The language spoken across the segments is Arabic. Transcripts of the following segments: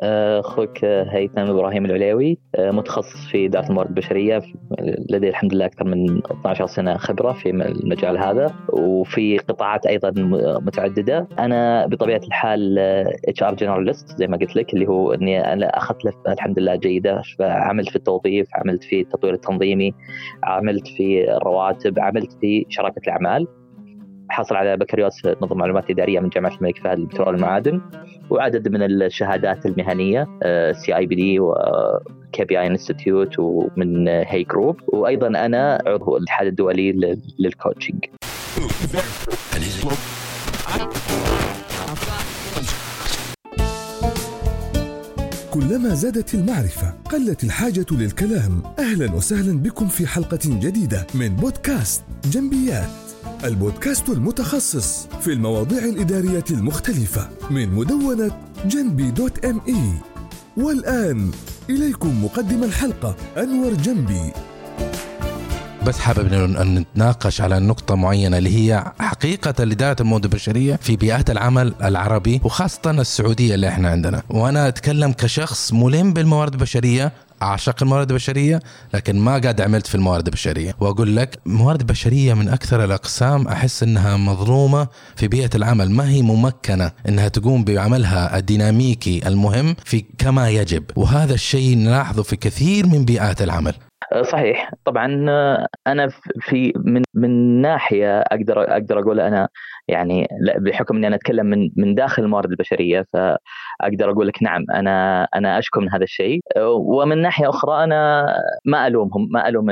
أخوك هيثم إبراهيم العليوي متخصص في إدارة الموارد البشرية لدي الحمد لله أكثر من 12 سنة خبرة في المجال هذا وفي قطاعات أيضا متعددة. أنا بطبيعة الحال HR generalist زي ما قلت لك اللي هو إني أنا أخذت لفه الحمد لله جيدة عملت في التوظيف عملت في التطوير التنظيمي عملت في الرواتب عملت في شراكة الأعمال. حصل على بكالوريوس نظم معلومات إدارية من جامعة الملك فهد للبترول والمعادن وعدد من الشهادات المهنية سي اي بي دي وكي بي اي انستتيوت ومن هي جروب وأيضا أنا عضو الاتحاد الدولي لل coaching كلما زادت المعرفة قلت الحاجة للكلام. أهلا وسهلا بكم في حلقة جديدة من بودكاست جنبيات. البودكاست المتخصص في المواضيع الإدارية المختلفة من مدونة جنبي دوت ام اي والآن إليكم مقدم الحلقة أنور جنبي. بس حابب ان نتناقش على نقطة معينة اللي هي حقيقة إدارة الموارد البشرية في بيئات العمل العربي وخاصة السعودية اللي إحنا عندنا. وأنا أتكلم كشخص ملم بالموارد البشرية أعشق الموارد البشرية لكن ما قاعد عملت في الموارد البشرية. وأقول لك الموارد البشريه من أكثر الأقسام أحس إنها مظلومة في بيئة العمل. ما هي ممكنة إنها تقوم بعملها الديناميكي المهم في كما يجب. وهذا الشيء نلاحظه في كثير من بيئات العمل. صحيح. طبعا أنا في من من ناحية أقدر أقدر أقول أنا يعني بحكم إني أنا أتكلم من من داخل الموارد البشرية فأقدر أقول لك نعم أنا أنا أشكو من هذا الشيء. ومن ناحية أخرى أنا ما ألومهم ما ألوم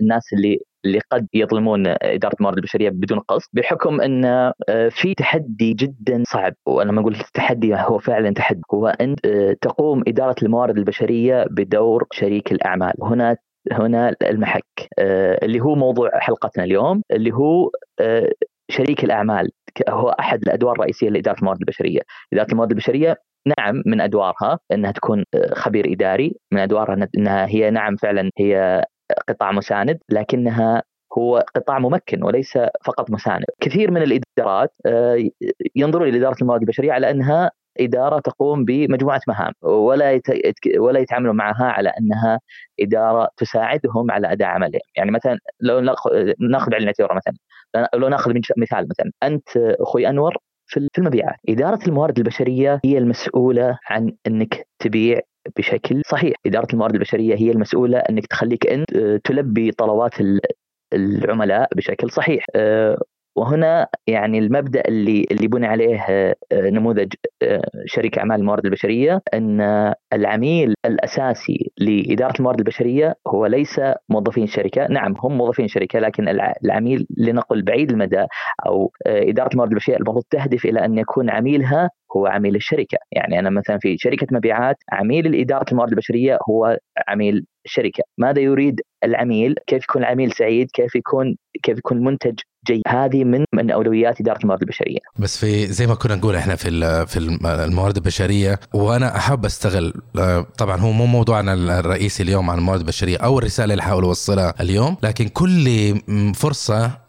الناس اللي اللي قد يظلمون إدارة الموارد البشرية بدون قصد بحكم إن في تحدي جدا صعب. وأنا ما أقول التحدي هو فعلا تحدي. هو ان تقوم إدارة الموارد البشرية بدور شريك الأعمال. هنا هنا المحك اللي هو موضوع حلقتنا اليوم اللي هو شريك الأعمال هو أحد الأدوار الرئيسية لإدارة الموارد البشرية، إدارة الموارد البشرية نعم من أدوارها إنها تكون خبير إداري، من أدوارها إنها هي نعم فعلا هي قطاع مساند لكنها هو قطاع ممكن وليس فقط مساند. كثير من الإدارات ينظرون إلى اداره الموارد البشرية على أنها إدارة تقوم بمجموعة مهام ولا. ولا يتعاملوا معها على أنها إدارة تساعدهم على أداء عملهم، يعني مثلا لو نأخذ على الاعتبار مثلا. لو نأخذ مثال مثلا. أنت أخوي أنور في المبيعات، إدارة الموارد البشرية هي المسؤولة عن إنك تبيع بشكل صحيح، إدارة الموارد البشرية هي المسؤولة إنك تخليك أنت تلبي طلبات العملاء بشكل صحيح. وهنا يعني المبدأ اللي اللي بني عليه نموذج شركه أعمال الموارد البشرية أن العميل الأساسي لإدارة الموارد البشرية هو ليس موظفين الشركة، نعم هم موظفين الشركة لكن العميل لنقل بعيد المدى أو إدارة الموارد البشرية المفروض تهدف إلى أن يكون عميلها هو عميل الشركة، يعني أنا مثلا في شركة مبيعات عميل الاداره الموارد البشرية هو عميل الشركة، ماذا يريد العميل؟ كيف يكون العميل سعيد؟ كيف يكون كيف يكون المنتج جيد؟ هذه من من أولويات إدارة الموارد البشرية. بس في زي ما كنا نقول إحنا في في الموارد البشرية وأنا أحب أستغل طبعا هو مو موضوعنا الرئيسي اليوم عن الموارد البشرية أو الرسالة اللي احاول أوصلها اليوم، لكن كل فرصة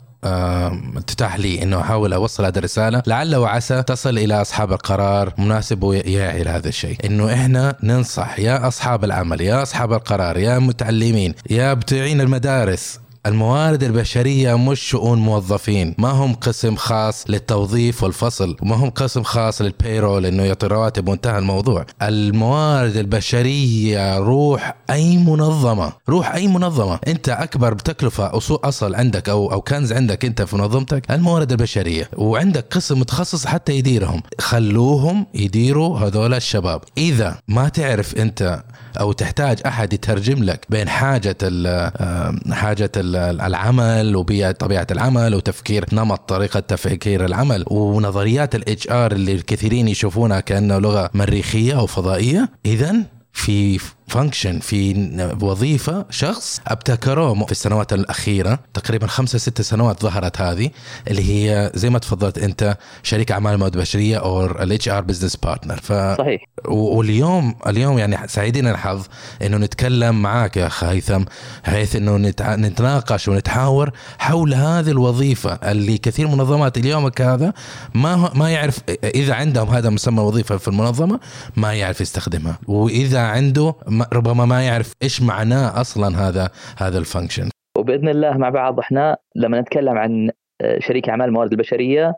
تتاح لي إنه أحاول أوصل هذه الرسالة لعل وعسى تصل إلى أصحاب القرار مناسب ويعي لهذا الشيء إنه إحنا ننصح يا أصحاب العمل يا أصحاب القرار يا متعلمين يا بتوعين المدارس الموارد البشرية مش شؤون موظفين. ما هم قسم خاص للتوظيف والفصل وما هم قسم خاص للبيرول انه يعطي رواتب وانتهى الموضوع. الموارد البشرية روح أي منظمة روح أي منظمة. أنت أكبر بتكلفة اصول أصل عندك أو أو كنز عندك أنت في منظمتك الموارد البشرية. وعندك قسم متخصص حتى يديرهم. خلوهم يديروا هذول الشباب. إذا ما تعرف أنت أو تحتاج أحد يترجم لك بين حاجة ال حاجة ال العمل وبيئة طبيعة العمل وتفكير نمط طريقة تفكير العمل ونظريات ال HR اللي الكثيرين يشوفونها كأنه لغة مريخية أو فضائية. اذا في function في وظيفة شخص ابتكروه في السنوات الأخيرة تقريبا خمسة ست سنوات ظهرت هذه اللي هي زي ما تفضلت أنت شريك أعمال الموارد البشرية أو ال HR business partner ف صحيح. واليوم اليوم يعني سعيدين الحظ إنه نتكلم معك يا اخ هيثم بحيث انه نتناقش ونتحاور حول هذه الوظيفة اللي كثير منظمات اليوم هذا ما ما يعرف إذا عندهم هذا مسمى وظيفة في المنظمة ما يعرف يستخدمها. وإذا عنده ربما ما يعرف إيش معناه أصلا هذا هذا الفانكشن وبإذن الله مع بعض إحنا لما نتكلم عن آه، شريك أعمال الموارد البشرية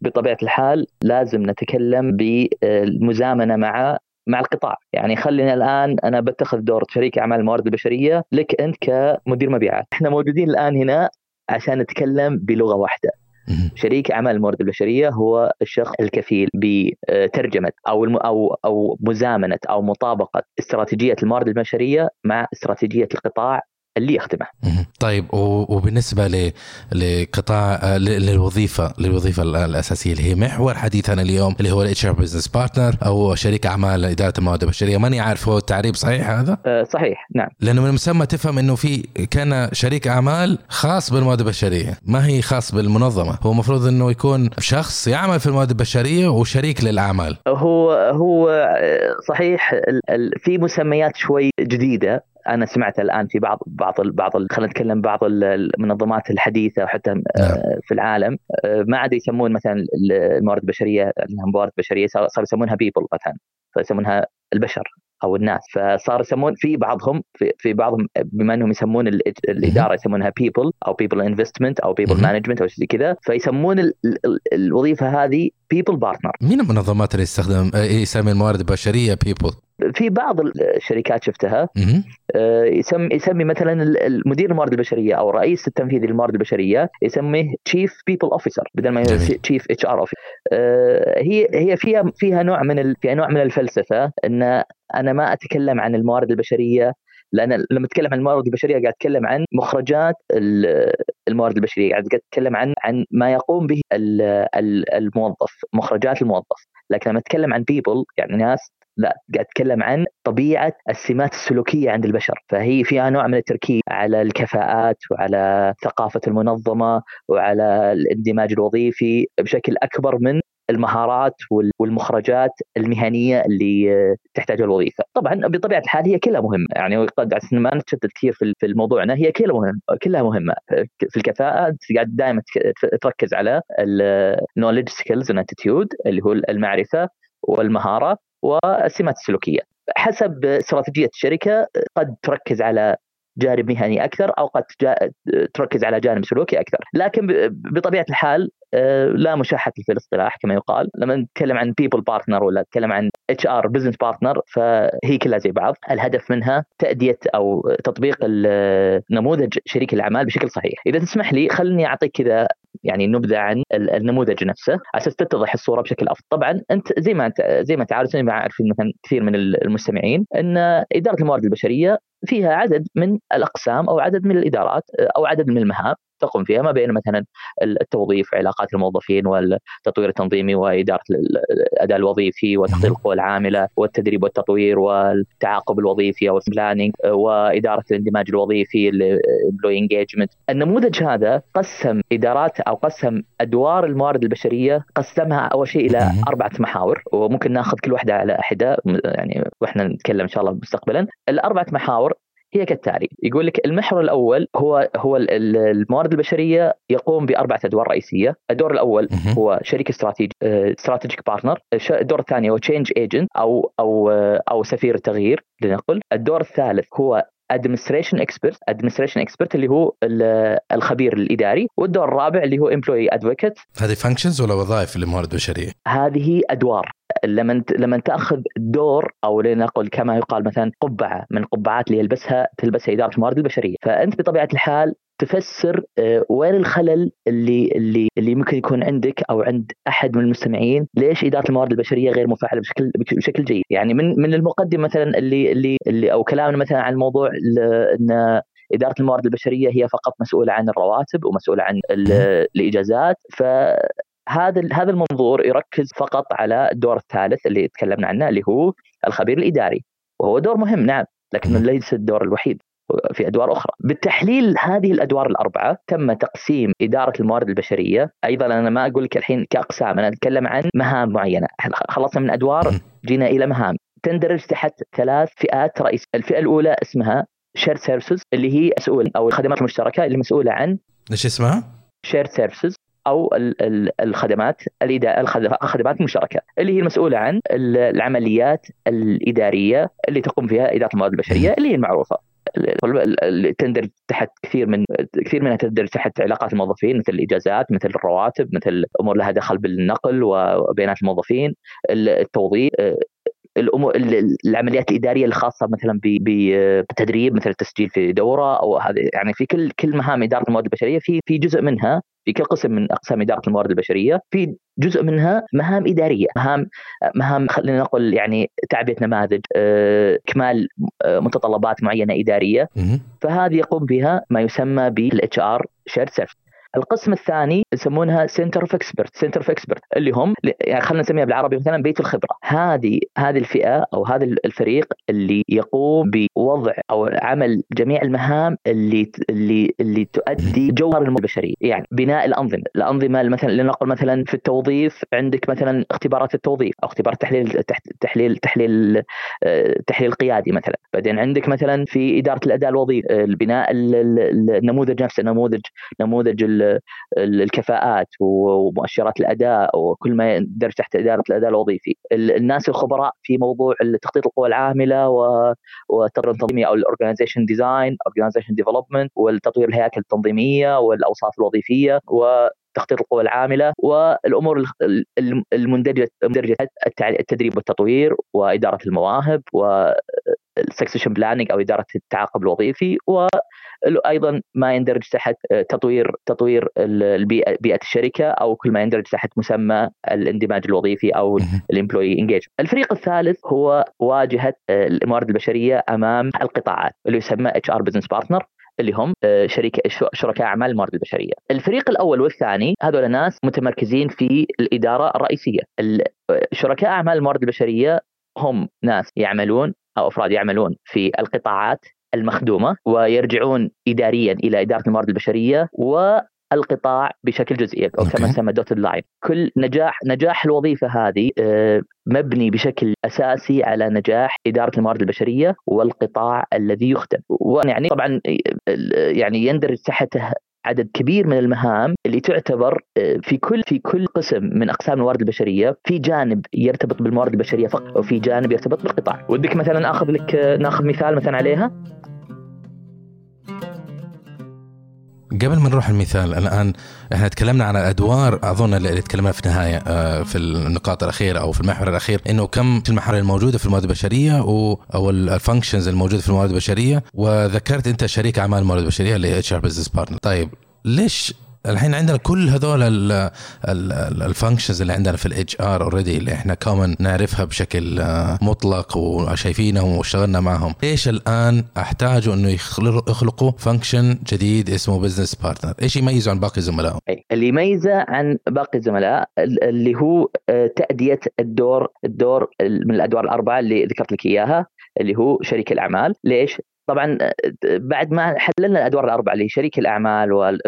بطبيعة الحال لازم نتكلم بالمزامنة مع مع القطاع. يعني خلينا الآن أنا بتخذ دور شريك أعمال الموارد البشرية لك أنت كمدير مبيعات. إحنا موجودين الآن هنا عشان نتكلم بلغة واحدة. شريك أعمال الموارد البشرية هو الشخص الكفيل بترجمة أو أو أو مزامنة أو مطابقة استراتيجية الموارد البشرية مع استراتيجية القطاع اللي يخدمه. طيب وبالنسبة لقطاع للوظيفة للوظيفة الأساسية اللي هي محور حديثنا اليوم اللي هو ال HR business partner أو شريك أعمال إدارة الموارد البشرية. ماني عارف هو التعريب صحيح هذا؟ أه صحيح نعم. لأنه من المسمى تفهم إنه في كان شريك أعمال خاص بالموارد البشرية ما هي خاص بالمنظمة. هو المفروض إنه يكون شخص يعمل في الموارد البشرية وشريك للأعمال. هو هو آه، صحيح في مسميات شوي جديدة. أنا سمعت الآن في بعض بعض بعض خلينا نتكلم بعض المنظمات الحديثة وحتى آه، نعم. في العالم. آه، ما عاد يسمون مثلا الموارد البشرية موارد بشرية صار يسمونها people مثلا فيسمونها البشر أو الناس. فصار يسمون في بعضهم في, في بعضهم بما إنهم يسمون الإدارة يسمونها people أو people investment أو people management أو شيء كذا. فيسمون الوظيفة هذه people partner مين المنظمات اللي يستخدم آه، يسمي الموارد البشرية people؟ في بعض الشركات شفتها آه، يسمي يسمي مثلا المدير الموارد البشرية أو الرئيس التنفيذي للموارد البشرية يسميه chief people officer بدل ما chief HR officer هي هي فيها فيها نوع من فيها نوع من الفلسفة إن أنا ما أتكلم عن الموارد البشرية لأن لما أتكلم عن الموارد البشرية قاعد أتكلم عن مخرجات الموارد البشرية قاعد أتكلم عن عن ما يقوم به الموظف مخرجات الموظف. لكن لما أتكلم عن people يعني ناس لا قاعد أتكلم عن طبيعة السمات السلوكية عند البشر. فهي فيها نوع من التركيز على الكفاءات وعلى ثقافة المنظمة وعلى الاندماج الوظيفي بشكل أكبر من المهارات والمخرجات المهنية اللي تحتاجها الوظيفة. طبعا بطبيعة الحال هي كلها مهمة. يعني قد ما نتشتت كثير في الموضوعنا هي كلها مهمة كلها مهمة. في الكفاءة قاعد دائما تركز على ال knowledge skills attitude اللي هو المعرفة والمهارة. والسمات السلوكية. حسب استراتيجية الشركة قد تركز على جانب مهني أكثر أو قد تركز على جانب سلوكي أكثر، لكن بطبيعة الحال آه، لا مشاحة في الاصطلاح كما يقال، لما نتكلم عن people partner ولا نتكلم عن HR business partner فهي كلها زي بعض، الهدف منها تأدية أو تطبيق نموذج شريك الأعمال بشكل صحيح، إذا تسمح لي خلني أعطيك كذا يعني نبذة عن النموذج نفسه. أساس تتضح الصورة بشكل أفضل، طبعا أنت زي ما انت زي ما أنت عارف زي ما عارفين مثلا كثير من المستمعين إن إدارة الموارد البشرية فيها عدد من الأقسام أو عدد من الإدارات أو عدد من المهام. تقوم فيها ما بين مثلا التوظيف علاقات الموظفين والتطوير التنظيمي وإدارة الأداء الوظيفي وتخطيط القوى العاملة والتدريب والتطوير والتعاقب الوظيفي أو ال planning وإدارة الاندماج الوظيفي ال employee engagement النموذج هذا قسم إدارات أو قسم أدوار الموارد البشرية قسمها أول شيء إلى أربعة محاور وممكن ناخذ كل واحدة على حدة يعني وإحنا نتكلم إن شاء الله مستقبلا. الأربعة محاور هي كالتالي يقول لك المحور الأول هو هو الموارد البشرية يقوم بأربعة أدوار رئيسية، الدور الأول هو شريك استراتيجي strategic partner، الدور الثاني هو change agent أو أو أو سفير التغيير لنقل، الدور الثالث هو administration expert administration expert اللي هو الخبير الإداري. والدور الرابع اللي هو employee advocate هذه functions ولا وظائف للموارد البشرية؟ هذه أدوار. لما لما تأخذ دور أو لنقل كما يقال مثلا قبعة من قبعات اللي يلبسها تلبسها إدارة الموارد البشرية، فأنت بطبيعة الحال تفسر آه، وين الخلل اللي اللي اللي ممكن يكون عندك أو عند أحد من المستمعين؟ ليش إدارة الموارد البشرية غير مفعلة بشكل بشكل جيد؟ يعني من من المقدم مثلا اللي اللي اللي أو كلامنا مثلا عن موضوع إن إدارة الموارد البشرية هي فقط مسؤولة عن الرواتب ومسؤولة عن الإجازات. ف هذا هذا المنظور يركز فقط على الدور الثالث اللي تكلمنا عنه اللي هو الخبير الإداري وهو دور مهم نعم لكنه ليس الدور الوحيد في أدوار أخرى. بالتحليل هذه الأدوار الأربعة تم تقسيم إدارة الموارد البشرية، أيضا أنا ما أقول لك الحين كأقسام، أنا أتكلم عن مهام معينة، خلصنا من أدوار جينا إلى مهام، تندرج تحت ثلاث فئات رئيسيه، الفئة الأولى اسمها shared services اللي هي مسؤول أو الخدمات المشتركة اللي مسؤولة عن إيش اسمها؟ shared services أو الخدمات الخدمات المشتركه اللي هي المسؤولة عن العمليات الإدارية اللي تقوم فيها إدارة الموارد البشرية اللي هي المعروفة. تندرج تحت كثير من كثير منها تندرج تحت علاقات الموظفين مثل الإجازات مثل الرواتب مثل أمور لها دخل بالنقل وبيانات الموظفين التوظيف الأمور العمليات الإدارية الخاصة مثلا بالتدريب مثل التسجيل في دورة أو هذه يعني في كل كل مهام إدارة الموارد البشرية في في جزء منها في كل قسم من أقسام إدارة الموارد البشرية في جزء منها مهام إدارية مهام مهام خلينا نقول يعني تعبئة نماذج آه، إكمال آه، متطلبات معينة إدارية. فهذه يقوم بها ما يسمى بال HR shared service القسم الثاني يسمونها center of expert center of expert اللي هم يعني خلينا نسميها بالعربي مثلا بيت الخبرة. هذه هذه الفئة أو هذا الفريق اللي يقوم بوضع أو عمل جميع المهام اللي اللي اللي تؤدي جوهر البشريه يعني بناء الأنظمة. الأنظمة مثلا لنقل مثلا في التوظيف عندك مثلا اختبارات التوظيف أو اختبارات تحليل تحليل تحليل آه، تحليل القيادي مثلا. بعدين عندك مثلا في إدارة الأداء الوظيفي البناء النموذج نفسه نموذج نموذج الكفاءات ومؤشرات الأداء وكل ما يندرج تحت إدارة الأداء الوظيفي. الناس الخبراء في موضوع تخطيط القوى العاملة والتطوير التنظيمي أو ال organization design organization development والتطوير الهياكل التنظيمية والاوصاف الوظيفية و تخطيط القوى العاملة والأمور المندرجه التدريب والتطوير وإدارة المواهب وال succession planning أو إدارة التعاقب الوظيفي أيضا ما يندرج تحت آه، تطوير تطوير البيئة بيئة الشركة أو كل ما يندرج تحت مسمى الاندماج الوظيفي أو ال employee engage. الفريق الثالث هو واجهة آه، الموارد البشرية أمام القطاعات اللي يسمى HR business partner اللي هم آه، شركة شركاء أعمال الموارد البشرية. الفريق الأول والثاني هذول ناس متمركزين في الإدارة الرئيسية. شركاء أعمال الموارد البشرية هم ناس يعملون أو أفراد يعملون في القطاعات المخدومة ويرجعون اداريا إلى إدارة الموارد البشرية والقطاع بشكل جزئي أو كما تسمى دوتد لاين كل نجاح نجاح الوظيفة هذه آه، مبني بشكل أساسي على نجاح إدارة الموارد البشرية والقطاع الذي يخدم. ويعني طبعا آه، يعني يندرج تحته عدد كبير من المهام اللي تعتبر آه، في كل في كل قسم من أقسام الموارد البشرية في جانب يرتبط بالموارد البشرية فقط وفي جانب يرتبط بالقطاع. ودك مثلا آخذ لك ناخذ مثال مثلا عليها؟ قبل ما نروح المثال الآن إحنا تكلمنا عن الأدوار أظن اللي تكلمنا في النهاية آه، في النقاط الأخيرة أو في المحور الأخير إنه كم المحاور الموجودة في الموارد البشرية أو ال functions الموجودة في الموارد البشرية وذكرت أنت شريك أعمال الموارد البشرية اللي هي HR business partner طيب ليش الحين عندنا كل هذول ال functions اللي عندنا في ال HR already اللي إحنا common نعرفها بشكل آه، مطلق وشايفينهم واشتغلنا معهم. ليش الآن أحتاجوا إنه يخلقوا function جديد اسمه business partner إيش يميزه عن باقي الزملاء؟ اللي يميزه عن باقي الزملاء اللي هو آه، تأدية الدور الدور من الأدوار الأربعة اللي ذكرت لك إياها اللي هو شريك الأعمال. ليش؟ طبعا بعد ما حللنا الأدوار الأربعة اللي شريك الأعمال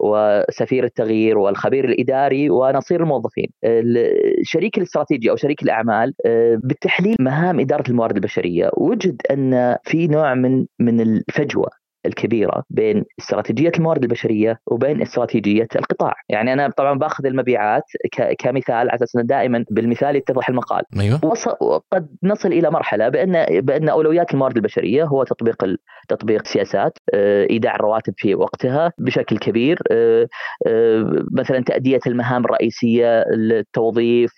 وسفير التغيير والخبير الإداري ونصير الموظفين. الشريك الاستراتيجي أو شريك الأعمال بالتحليل مهام إدارة الموارد البشرية وجد أن في نوع من من الفجوة الكبيرة بين استراتيجية الموارد البشرية وبين استراتيجية القطاع، يعني أنا طبعا باخذ المبيعات كمثال على أساس إنه دائما بالمثال يتضح المقال. أيوه وقد نصل إلى مرحلة بان بأن أولويات الموارد البشرية هو تطبيق تطبيق سياسات آه، إيداع الرواتب في وقتها بشكل كبير آه، آه، مثلا تأدية المهام الرئيسية التوظيف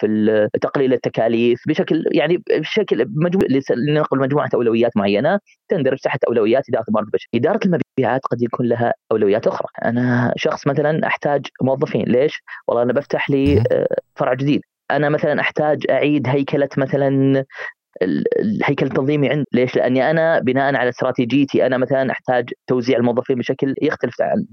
تقليل التكاليف بشكل يعني بشكل مجموع لنقل مجموعة أولويات معينة تندرج تحت أولويات إدارة الموارد البشرية. إدارة المبيعات قد يكون لها أولويات أخرى. أنا شخص مثلا أحتاج موظفين ليش؟ والله أنا بفتح لي فرع جديد. أنا مثلا أحتاج أعيد هيكلة مثلا الهيكل التنظيمي عندي ليش؟ لأني أنا بناء على استراتيجيتي أنا مثلا أحتاج توزيع الموظفين بشكل يختلف عن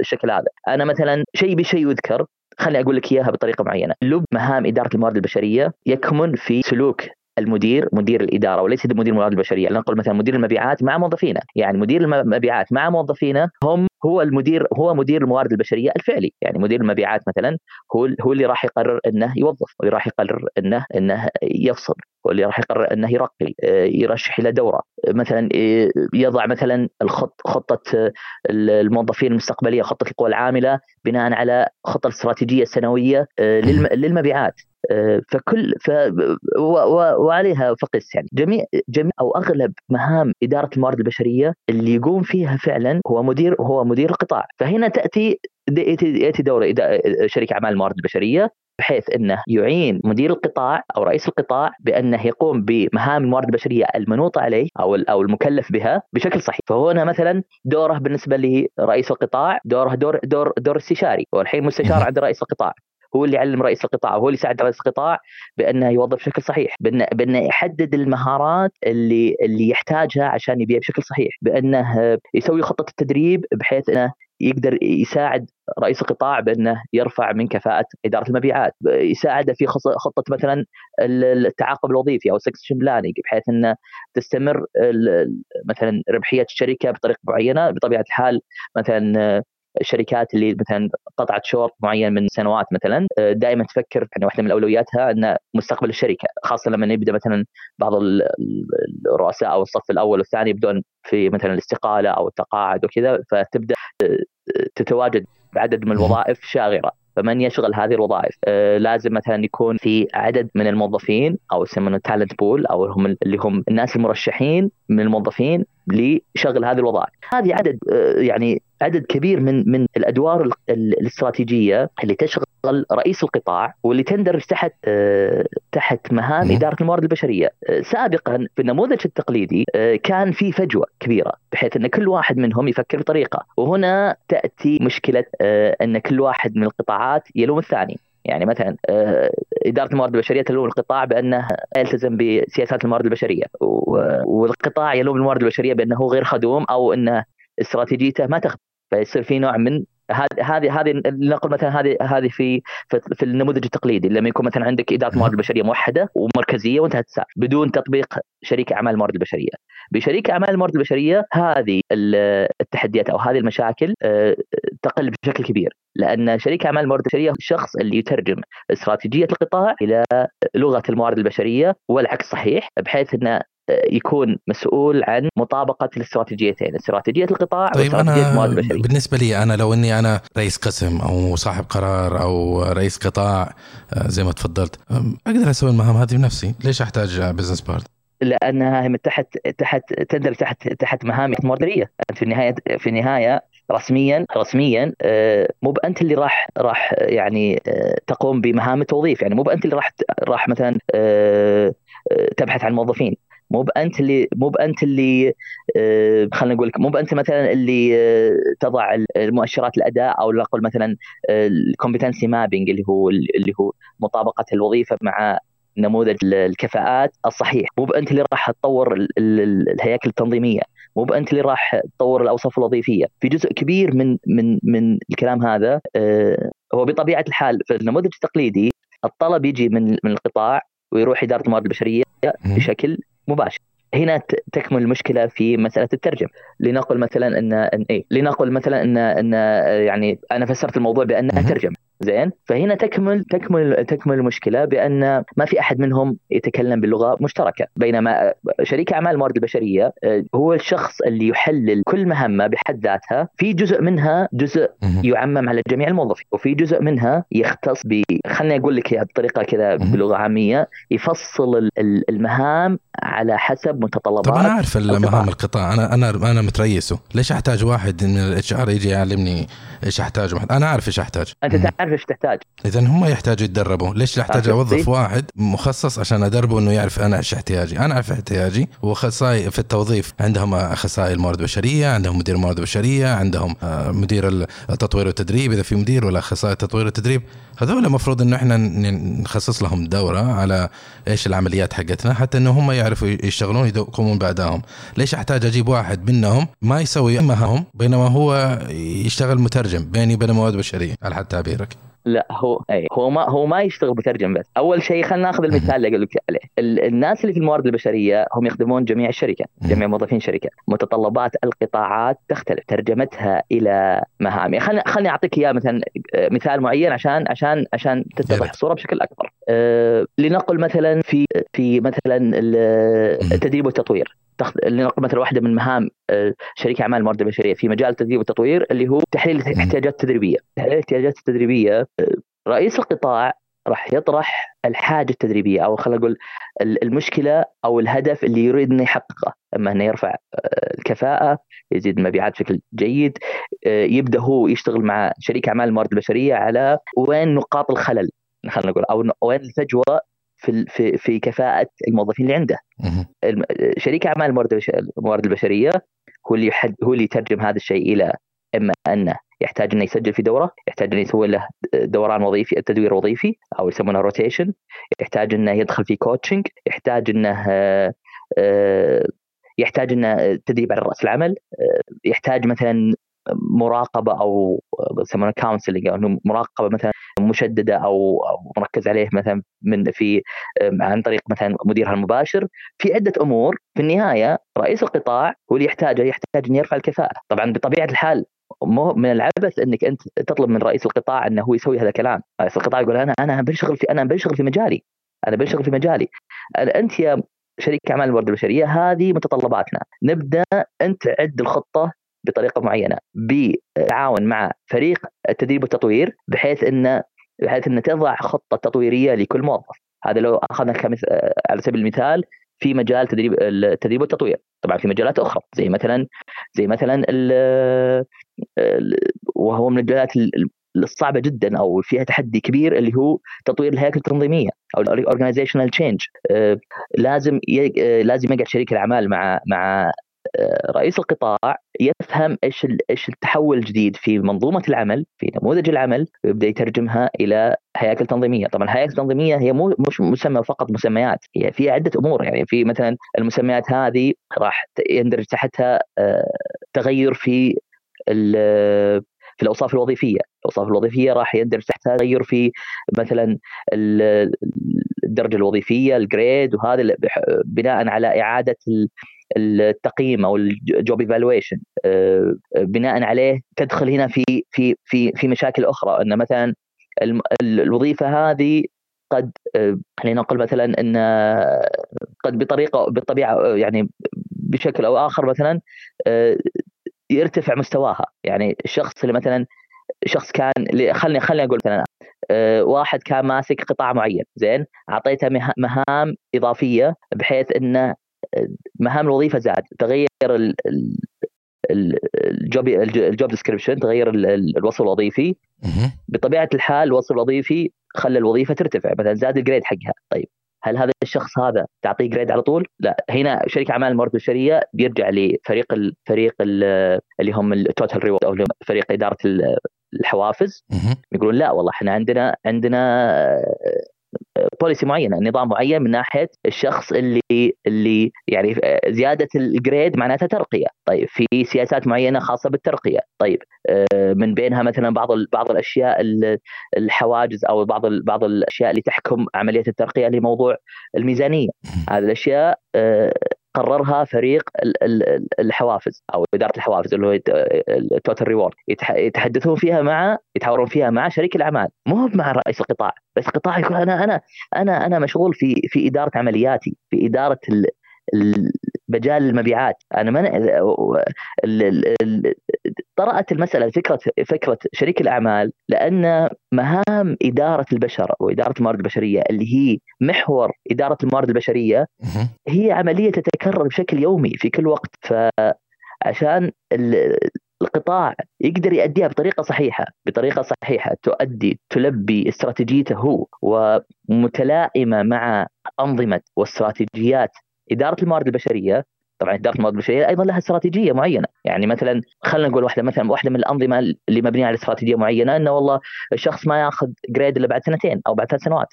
الشكل هذا، أنا مثلا شيء بشيء يذكر خليني أقول لك إياها بطريقة معينة، لب مهام إدارة الموارد البشرية يكمن في سلوك المدير مدير الإدارة وليس مدير الموارد البشرية لنقل مثلا مدير المبيعات مع موظفينه يعني مدير المبيعات مع موظفينه هم هو المدير هو مدير الموارد البشرية الفعلي. يعني مدير المبيعات مثلا هو هو اللي راح يقرر إنه يوظف واللي راح يقرر إنه إنه يفصل واللي راح يقرر إنه يرقي يرشح إلى دورة. مثلا يضع مثلا الخط خطة الموظفين المستقبلية خطة القوى العاملة بناء على خطة الاستراتيجيه السنويه للمبيعات. فكل ف وعليها فقس يعني. جميع جميع أو أغلب مهام إدارة الموارد البشرية اللي يقوم فيها فعلا هو مدير هو مدير القطاع فهنا تأتي يأتي دور شركه أعمال الموارد البشرية بحيث إنه يعين مدير القطاع أو رئيس القطاع بأنه يقوم بمهام الموارد البشرية المنوطة عليه أو أو المكلف بها بشكل صحيح، فهنا مثلا دوره بالنسبة لرئيس القطاع دوره دور دور دور استشاري، والحين مستشار عند رئيس القطاع، هو اللي يعلم رئيس القطاع وهو اللي يساعد رئيس القطاع بأنه يوظف بشكل صحيح بانه, بأنه يحدد المهارات اللي اللي يحتاجها عشان يبيع بشكل صحيح بأنه يسوي خطة التدريب بحيث إنه يقدر يساعد رئيس القطاع بأنه يرفع من كفاءة إدارة المبيعات، يساعده في خطة مثلا التعاقب الوظيفي أو succession planning بحيث إنه تستمر مثلا ربحية الشركة بطريقة معينة بطبيعة الحال مثلا الشركات اللي مثلا قطعت شوط معين من سنوات مثلا دائما تفكر يعني واحدة من أولوياتها ان مستقبل الشركة خاصة لما يبدأ مثلا بعض الرؤساء أو الصف الأول والثاني يبدون في مثلا الاستقالة أو التقاعد وكذا فتبدأ تتواجد بعدد من الوظائف شاغرة. فمن يشغل هذه الوظائف؟ آه لازم مثلا يكون في عدد من الموظفين أو يسمونه تالنت بول أو هم اللي هم الناس المرشحين من الموظفين لشغل هذه الوظائف. هذه عدد آه يعني عدد كبير من من الأدوار الاستراتيجية اللي تشغل رئيس القطاع واللي تندرج تحت آه تحت مهام إدارة الموارد البشرية. آه سابقا في النموذج التقليدي آه كان في فجوة كبيرة بحيث إن كل واحد منهم يفكر بطريقة. وهنا تأتي مشكلة إن كل واحد من القطاعات يلوم الثاني. يعني مثلا إدارة الموارد البشرية تلوم القطاع بأنه يلتزم بسياسات الموارد البشرية. والقطاع يلوم الموارد البشرية بأنه غير خدوم أو انه استراتيجيته ما تخدم. فيصير في نوع من هذه هذه هذه نقول مثلا هذه هذه في في النموذج التقليدي لما يكون مثلا عندك إدارة موارد البشرية موحدة ومركزية وانتهت السالفه بدون تطبيق شريك أعمال الموارد البشرية. بشريك أعمال الموارد البشرية هذه التحديات أو هذه المشاكل تقل بشكل كبير لأن شريك أعمال الموارد البشرية الشخص اللي يترجم استراتيجية القطاع إلى لغة الموارد البشرية والعكس صحيح بحيث إنه يكون مسؤول عن مطابقة الاستراتيجيتين، استراتيجية القطاع طيب أنا بالنسبة لي أنا لو إني أنا رئيس قسم أو صاحب قرار أو رئيس قطاع زي ما تفضلت أقدر أسوي المهام هذه بنفسي، ليش أحتاج بزنس بارد؟ لأنها من تحت تحت تندرج تحت تحت مهام مورديه في النهاية في النهاية رسميا رسميا مو بأنت اللي راح راح يعني تقوم بمهام التوظيف. يعني مو بأنت اللي راح راح مثلا تبحث عن موظفين. مو بأنت اللي مو بأنت اللي آه خلينا نقول مو بأنت مثلا اللي آه تضع المؤشرات الأداء أو نقول مثلا ال competency mapping اللي هو اللي هو مطابقة الوظيفة مع نموذج الكفاءات الصحيح. مو بأنت اللي راح تطور الهياكل التنظيمية. مو بأنت اللي راح تطور الأوصاف الوظيفية. في جزء كبير من من من الكلام هذا آه هو بطبيعة الحال في النموذج التقليدي الطلب يجي من من القطاع ويروح إدارة الموارد البشرية بشكل مباشر. هنا تكمن المشكلة في مسألة الترجمه لنقل مثلا ان, إيه؟ لنقل مثلا ان إن يعني أنا فسرت الموضوع بأنها ترجمه زين؟ فهنا تكمل تكمل تكمل المشكلة بأن ما في أحد منهم يتكلم باللغة مشتركة. بينما شريك أعمال الموارد البشرية هو الشخص اللي يحلل كل مهمة بحد ذاتها. في جزء منها جزء يعمم على جميع الموظفين وفي جزء منها يختص ب خليني أقول لك بطريقة كذا بلغة عامية. يفصل المهام على حسب متطلبات. طب أنا أعرف المهام القطاع. أنا أنا أنا متريسه. ليش أحتاج واحد من ال HR يجي يعلمني إيش احتاج أنا أعرف إيش احتاج أنت تعرف إيش تحتاج. اذا هم يحتاجوا يتدربوا. ليش احتاج أوظف واحد مخصص عشان أدربه إنه يعرف أنا إيش احتياجي؟ أنا أعرف احتياجي واخصائي في التوظيف. عندهم اخصائي الموارد البشرية عندهم مدير الموارد البشرية عندهم مدير التطوير والتدريب إذا في مدير ولا اخصائي التطوير والتدريب هذول المفروض إنه إحنا نخصص لهم دورة على إيش العمليات حقتنا حتى إنه هم يعرفوا يشتغلون يقومون بعدهم ليش أحتاج أجيب واحد منهم؟ ما يسوي مهامهم بينما هو يشتغل مترجم بيني وبين الموارد البشرية. على حد تعبيرك. لا هو اي هو ما هو ما يشتغل مترجم بس. أول شيء خلينا ناخذ المثال اللي أقول لك عليه ال- الناس اللي في الموارد البشرية هم يخدمون جميع الشركة جميع موظفين الشركة متطلبات القطاعات تختلف ترجمتها إلى مهام. خليني خليني أعطيك إياه مثلا آه، مثال معين عشان عشان عشان تتضح. الصورة بشكل أكبر. أه لنقل مثلا في في مثلا ال- التدريب والتطوير. لنقل مثلا واحدة من مهام آه، شريك أعمال الموارد البشرية في مجال التدريب والتطوير اللي هو تحليل الاحتياجات التدريبية، تحليل الاحتياجات التدريبية آه، رئيس القطاع راح يطرح الحاجة التدريبية أو خلينا نقول ال- المشكلة أو الهدف اللي يريد إنه يحققه، أما إنه يرفع آه، الكفاءة، يزيد المبيعات بشكل جيد، يبدأ هو يشتغل مع شريك أعمال الموارد البشرية على وين نقاط الخلل خلينا نقول أو وين الفجوة في في في كفاءة الموظفين اللي عنده. شريك أعمال الموارد البشرية هو اللي يحد هو اللي يترجم هذا الشيء إلى إما انه يحتاج إنه يسجل في دورة، يحتاج إنه يسوي له دوران وظيفي تدوير وظيفي أو يسمونه rotation، يحتاج إنه يدخل في coaching، يحتاج إنه آه، آه، يحتاج إنه تدريب على رأس العمل، آه، يحتاج مثلا مراقبة أو يسمونها كونسلنج أو مراقبة مثلا مشددة أو مركز عليه مثلا من في عن طريق مثلا مديرها المباشر. في عدة أمور في النهاية رئيس القطاع هو اللي يحتاجه يحتاج ان يرفع الكفاءة. طبعا بطبيعة الحال مو من العبث إنك أنت تطلب من رئيس القطاع إنه هو يسوي هذا الكلام. رئيس القطاع يقول أنا أنا بنشغل في أنا بنشغل في مجالي. أنا بنشغل في مجالي. أنت يا شريك أعمال الموارد البشرية هذه متطلباتنا. نبدأ أنت عد الخطة بطريقة معينة بالتعاون مع فريق التدريب والتطوير بحيث انه بحيث إن تضع خطة تطويرية لكل موظف. هذا لو أخذنا كمث... على سبيل المثال في مجال تدريب التدريب والتطوير. طبعا في مجالات أخرى زي مثلا زي مثلا ال... ال... وهو من المجالات الصعبة جدا أو فيها تحدي كبير اللي هو تطوير الهياكل التنظيمية أو ال organizational change لازم ي... لازم يقعد شريك الأعمال مع مع رئيس القطاع يفهم إيش إيش التحول الجديد في منظومة العمل في نموذج العمل ويبدأ يترجمها إلى هياكل تنظيمية، طبعا الهياكل التنظيميه هي مو مش مسمى فقط مسميات، هي فيها عدة أمور. يعني في مثلا المسميات هذه راح يندرج تحتها تغير في في الأوصاف الوظيفية، الأوصاف الوظيفية راح يندرج تحتها تغير في مثلا الدرجة الوظيفية، ال grade وهذا بناء على إعادة التقييم أو ال job evaluation بناء عليه تدخل هنا في في في في مشاكل أخرى. إن مثلا الوظيفة هذه قد خلينا نقول مثلا إن قد بطريقة بالطبيعة يعني بشكل أو آخر مثلا يرتفع مستواها. يعني الشخص اللي مثلا شخص كان خلني خلني أقول مثلا واحد كان ماسك قطاع معين زين؟ أعطيته مهام إضافية بحيث إنه مهام الوظيفة زاد تغير ال job ال job description تغير الوصف الوظيفي. بطبيعة الحال الوصف الوظيفي خلى الوظيفة ترتفع مثلا زاد ال grade حقها. طيب هل هذا الشخص هذا تعطيه grade على طول؟ لا. هنا شريك أعمال الموارد البشرية بيرجع لفريق الفريق اللي هم ال total reward أو فريق إدارة الحوافز. يقولون لا والله إحنا عندنا عندنا policy معينة نظام معين من ناحية الشخص اللي اللي يعني زيادة ال grade معناتها ترقية. طيب في سياسات معينة خاصة بالترقية. طيب من بينها مثلا بعض بعض الأشياء الحوافز أو بعض بعض الأشياء اللي تحكم عملية الترقية لموضوع الميزانية. هذه الأشياء قررها فريق الحوافز أو إدارة الحوافز اللي هو ال total reward يتحدثون فيها مع يتحاورون فيها مع شريك الأعمال. مو مع رئيس القطاع. رئيس القطاع يقول أنا أنا أنا أنا مشغول في في إدارة عملياتي في إدارة مجال المبيعات. أنا ما طرأت المسألة فكرة فكرة شريك الأعمال لأن مهام إدارة البشر واداره الموارد البشرية اللي هي محور إدارة الموارد البشرية هي عملية تتكرر بشكل يومي في كل وقت. فعشان القطاع يقدر يؤديها بطريقة صحيحة بطريقة صحيحة تؤدي تلبي استراتيجيته هو ومتلائمة مع أنظمة واستراتيجيات إدارة الموارد البشرية طبعا إدارة الموارد البشرية أيضا لها استراتيجية معينة. يعني مثلا خلينا نقول واحدة مثلا واحدة من الأنظمة اللي مبنية على استراتيجية معينة إنه والله الشخص ما يأخذ جريد إلا بعد سنتين أو بعد ثلاث سنوات.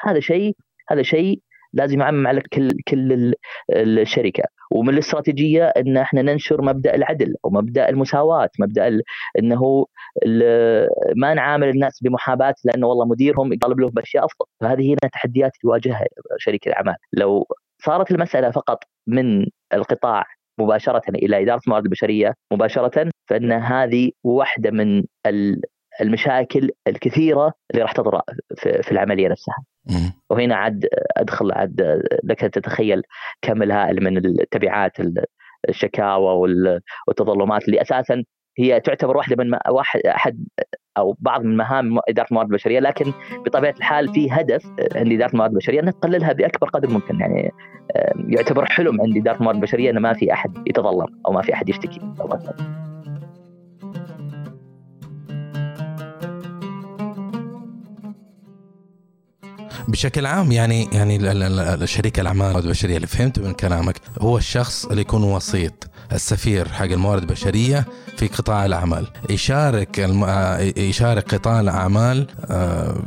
هذا شيء هذا شيء لازم يعمم على كل كل الشركة. ومن الاستراتيجية إن إحنا ننشر مبدأ العدل ومبدأ المساواة مبدأ إنه ما نعامل الناس بمحاباة لأنه والله مديرهم يطالب لهم بأشياء أفضل. فهذه هنا تحديات تواجهها شركه الأعمال. لو صارت المسألة فقط من القطاع مباشرة إلى إدارة الموارد البشرية مباشرة فإن هذه واحدة من المشاكل الكثيرة اللي راح تطرأ في العملية نفسها. وهنا عاد أدخل عاد لك تتخيل كم الهائل من التبعات الشكاوى والتظلمات اللي أساسا هي تعتبر واحدة من واحد احد أو بعض من مهام إدارة الموارد البشرية لكن بطبيعة الحال في هدف عند إدارة الموارد البشرية ان تقللها بأكبر قدر ممكن. يعني يعتبر حلم عند إدارة الموارد البشرية إنه ما في أحد يتظلم أو ما في أحد يشتكي. بشكل عام يعني يعني شريك الأعمال البشرية اللي فهمته من كلامك هو الشخص اللي يكون وسيط. السفير حق الموارد البشرية في قطاع الأعمال. يشارك الم... يشارك قطاع الأعمال آه،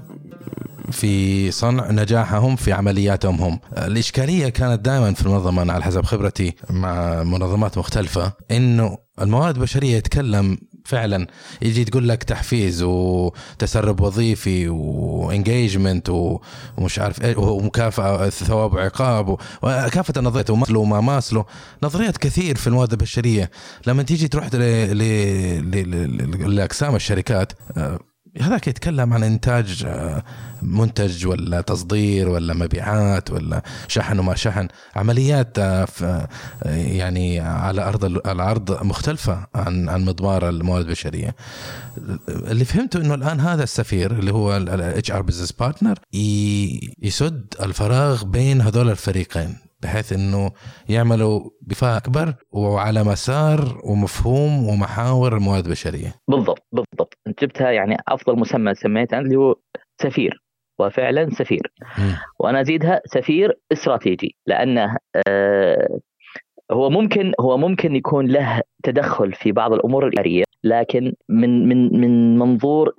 في صنع نجاحهم في عملياتهم هم. الإشكالية كانت دائما في المنظمة على حسب خبرتي مع منظمات مختلفة إنه الموارد البشرية يتكلم فعلا يجي تقول لك تحفيز وتسرب وظيفي و engagement ومش عارف إيه ومكافأة ثواب وعقاب وكافة النظريات وماسلو وما ماسلو. نظريات كثير في المواد البشرية. لما تيجي تروح لأقسام الشركات آه، هذاك يتكلم عن إنتاج آه، منتج ولا تصدير ولا مبيعات ولا شحن وما شحن عمليات آه، آه، يعني على أرض الواقع مختلفة عن عن مضمار الموارد البشرية. اللي فهمته إنه الآن هذا السفير اللي هو ال HR business partner يسد الفراغ بين هذول الفريقين. بحيث إنه يعملوا بفاء أكبر وعلى مسار ومفهوم ومحاور الموارد البشرية. بالضبط بالضبط إنت جبتها يعني أفضل مسمى سميته اللي هو سفير وفعلا سفير م. وأنا أزيدها سفير استراتيجي لأنه آه هو ممكن هو ممكن يكون له تدخل في بعض الأمور الإدارية لكن من من من منظور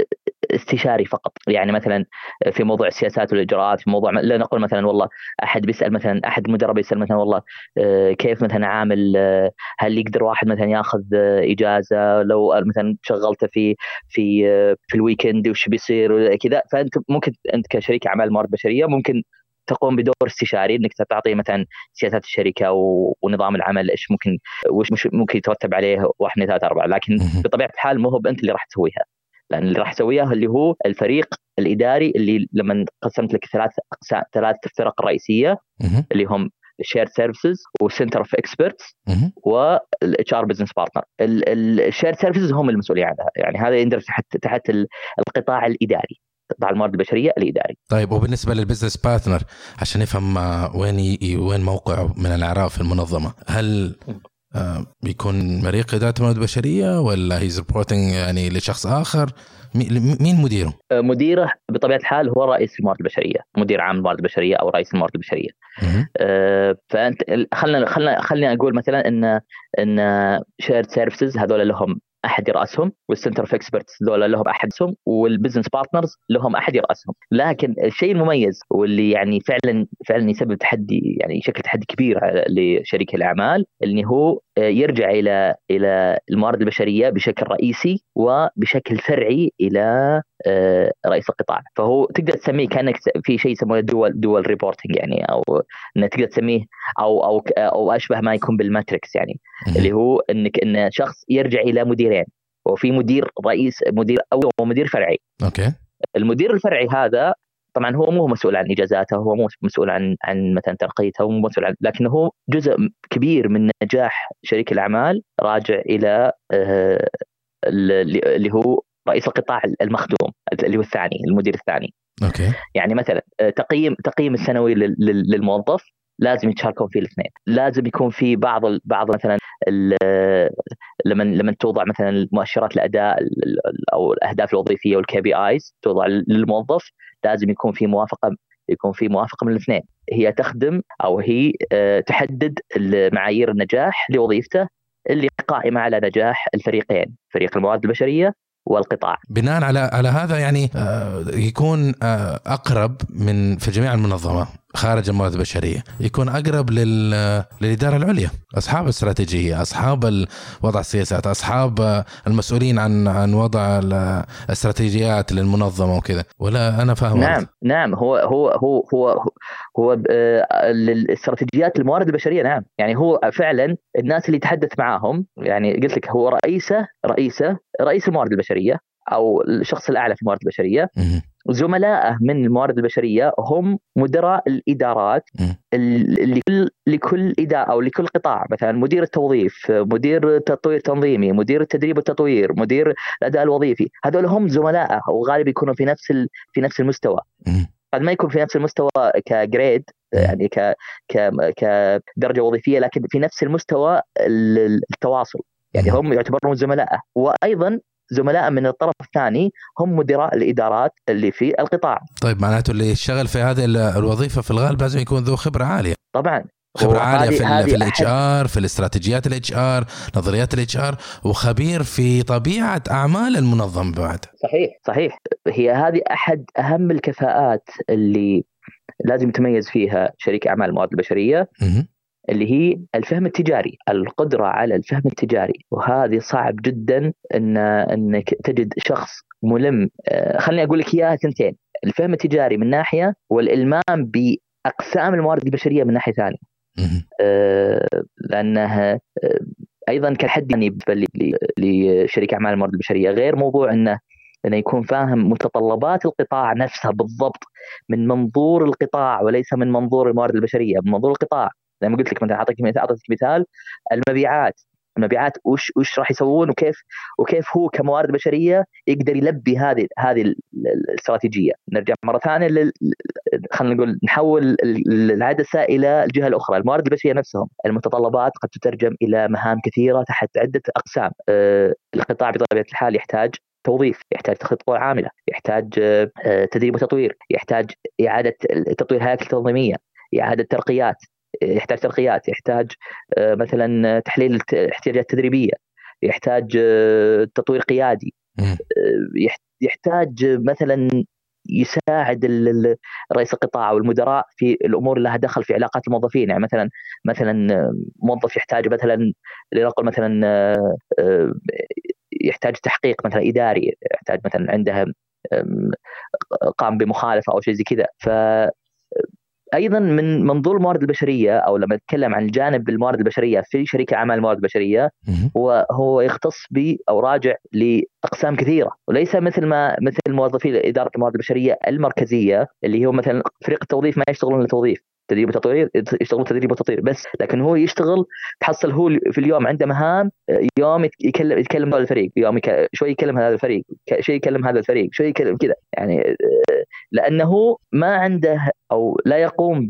استشاري فقط. يعني مثلا في موضوع السياسات والإجراءات في موضوع لا نقول مثلا والله أحد بيسأل مثلا أحد مدرب يسأل مثلا والله آه، كيف مثلا عامل آه، هل يقدر واحد مثلا ياخذ آه، إجازة؟ لو مثلا شغلته في في في الويكند وش بيصير كذا. فأنت ممكن أنت كشريك أعمال موارد بشرية ممكن تقوم بدور استشاري إنك تعطي مثلا سياسات الشركة ونظام العمل إيش ممكن وش ممكن يترتب عليه واحد اثنين ثلاثة أربعة. لكن بطبيعة الحال مو هو انت اللي راح تسويها. لأن اللي راح تسويها اللي هو الفريق الإداري اللي لما قسمت لك ثلاث ثلاث فرق رئيسية اللي هم ال shared services وال center of experts وال HR business partner ال shared services هم المسؤولين عنها. يعني هذا يندرج تحت تحت القطاع الإداري قطاع الموارد البشرية الإداري. طيب وبالنسبة لل business partner عشان نفهم وين وين موقعه من الإعراب في المنظمة، هل آه، بيكون فريق اداره الموارد البشريه ولا he's reporting يعني لشخص آخر؟ مين مديره؟ آه، مديره بطبيعة الحال هو رئيس الموارد البشرية، مدير عام الموارد البشرية أو رئيس الموارد البشرية. أه فأنت خلينا خلينا خلينا أقول مثلا ان إن shared services هذول لهم أحد يرأسهم وال center of experts ذولا لهم احدهم وال business partners لهم أحد يرأسهم لكن الشيء المميز واللي يعني فعلا فعلا يسبب تحدي يعني شكل تحدي كبير لشريك الأعمال اللي هو يرجع إلى إلى الموارد البشرية بشكل رئيسي وبشكل فرعي إلى آه، رئيس القطاع. فهو تقدر تسميه كأنك في شيء يسمونه dual dual reporting يعني أو إنك تقدر تسميه أو أو أو أشبه ما يكون بال matrix يعني. اللي هو إنك إن شخص يرجع إلى مديرين وفي مدير رئيس مدير أو ومدير فرعي. okay. المدير الفرعي هذا طبعا هو مو مسؤول عن اجازاته هو مو مسؤول عن عن مثلا ترقيته هو مسؤول عن لكن هو جزء كبير من نجاح شريك الأعمال راجع إلى آه، اللي هو رئيس القطاع المخدوم اللي هو الثاني المدير الثاني. أوكي. يعني مثلا آه، تقييم تقييم السنوي للموظف لازم يتشاركون فيه الاثنين. لازم يكون في بعض بعض مثلا لما لما توضع مثلا مؤشرات الأداء أو الأهداف الوظيفية وال KPIs توضع للموظف لازم يكون في موافقة يكون في موافقة من الاثنين. هي تخدم أو هي آه، تحدد معايير النجاح لوظيفته اللي قائمة على نجاح الفريقين فريق الموارد البشرية والقطاع. بناء على على هذا يعني آه، يكون آه، أقرب من في جميع المنظمة. خارج الموارد البشرية. يكون أقرب لل... للإدارة العليا. أصحاب الاستراتيجيه أصحاب وضع السياسات أصحاب المسؤولين عن عن وضع الاستراتيجيات للمنظمة وكذا. ولا أنا فاهم نعم عارف. نعم. هو هو هو هو هو الاستراتيجيات الموارد البشرية نعم. يعني هو فعلا الناس اللي يتحدث معاهم يعني قلت لك هو رئيسه رئيسه رئيس الموارد البشرية أو الشخص الأعلى في الموارد البشرية. زملائه من الموارد البشريه هم مدراء الادارات لكل لكل اداره أو لكل قطاع. مثلا مدير التوظيف، مدير التطوير التنظيمي، مدير التدريب والتطوير، مدير الأداء الوظيفي، هذول هم زملائه وغالبا يكونوا في نفس في نفس المستوى. قد ما يكون في نفس المستوى كجريد يعني ك كدرجة وظيفية لكن في نفس المستوى التواصل. يعني هم يعتبرون زملائه وأيضا زملاء من الطرف الثاني هم مدراء الإدارات اللي في القطاع. طيب معناته اللي يشتغل في هذه الوظيفة في الغالب لازم يكون ذو خبرة عالية. طبعا. خبرة عالية في في ال HR في الاستراتيجيات الاتش ار نظريات ال HR وخبير في طبيعة أعمال المنظمه بعد. صحيح. صحيح. هي هذه أحد أهم الكفاءات اللي لازم يتميز فيها شريك أعمال الموارد البشرية. اللي هي الفهم التجاري القدرة على الفهم التجاري. وهذه صعب جدا إن إنك تجد شخص ملم آه، خليني أقول لك إياها ثنتين. الفهم التجاري من ناحية والإلمام بأقسام الموارد البشرية من ناحية ثانية. آه، لانها آه، أيضا كحد يعني لشريك أعمال الموارد البشرية. غير موضوع إنه إنه يكون فاهم متطلبات القطاع نفسها بالضبط من منظور القطاع وليس من منظور الموارد البشرية. من منظور القطاع زي ما قلت لك مثلا أعطيك أعطيك مثال. المبيعات. المبيعات وش وش راح يسوون وكيف وكيف هو كموارد بشرية يقدر يلبي هذه هذه الاستراتيجية. نرجع مرة ثانية لل... خلينا نقول نحول العدسة إلى الجهة الأخرى. الموارد البشرية نفسهم المتطلبات قد تترجم إلى مهام كثيرة تحت عدة أقسام. أه القطاع بطبيعة الحال يحتاج توظيف يحتاج تخطيط عاملة يحتاج أه تدريب وتطوير يحتاج إعادة تطوير هياكل تنظيمية إعادة ترقيات. يحتاج ترقيات يحتاج آه، مثلا تحليل الاحتياجات التدريبية يحتاج آه، تطوير قيادي آه، يحتاج مثلا يساعد رئيس القطاع أو المدراء في الأمور اللي لها دخل في علاقات الموظفين. يعني مثلا مثلا موظف يحتاج مثلا لنقل مثلا يحتاج تحقيق مثلا إداري يحتاج مثلا عنده قام بمخالفة أو شيء زي كذا. ف أيضا من منظور الموارد البشرية أو لما نتكلم عن جانب الموارد البشرية في شركة أعمال الموارد البشريه هو هو يختص ب أو راجع لأقسام كثيرة. وليس مثل ما مثل موظفي إدارة الموارد البشرية المركزية اللي هو مثلا فريق التوظيف ما يشتغلون للتوظيف تدريب وتطوير يشتغل تدريب وتطوير. بس لكن هو يشتغل تحصل هو في اليوم عنده مهام يوم يكلم يتكلم هذا الفريق يوم. شوي يكلم هذا الفريق شوي يكلم هذا الفريق شوي يكلم كذا. يعني لأنه ما عنده أو لا يقوم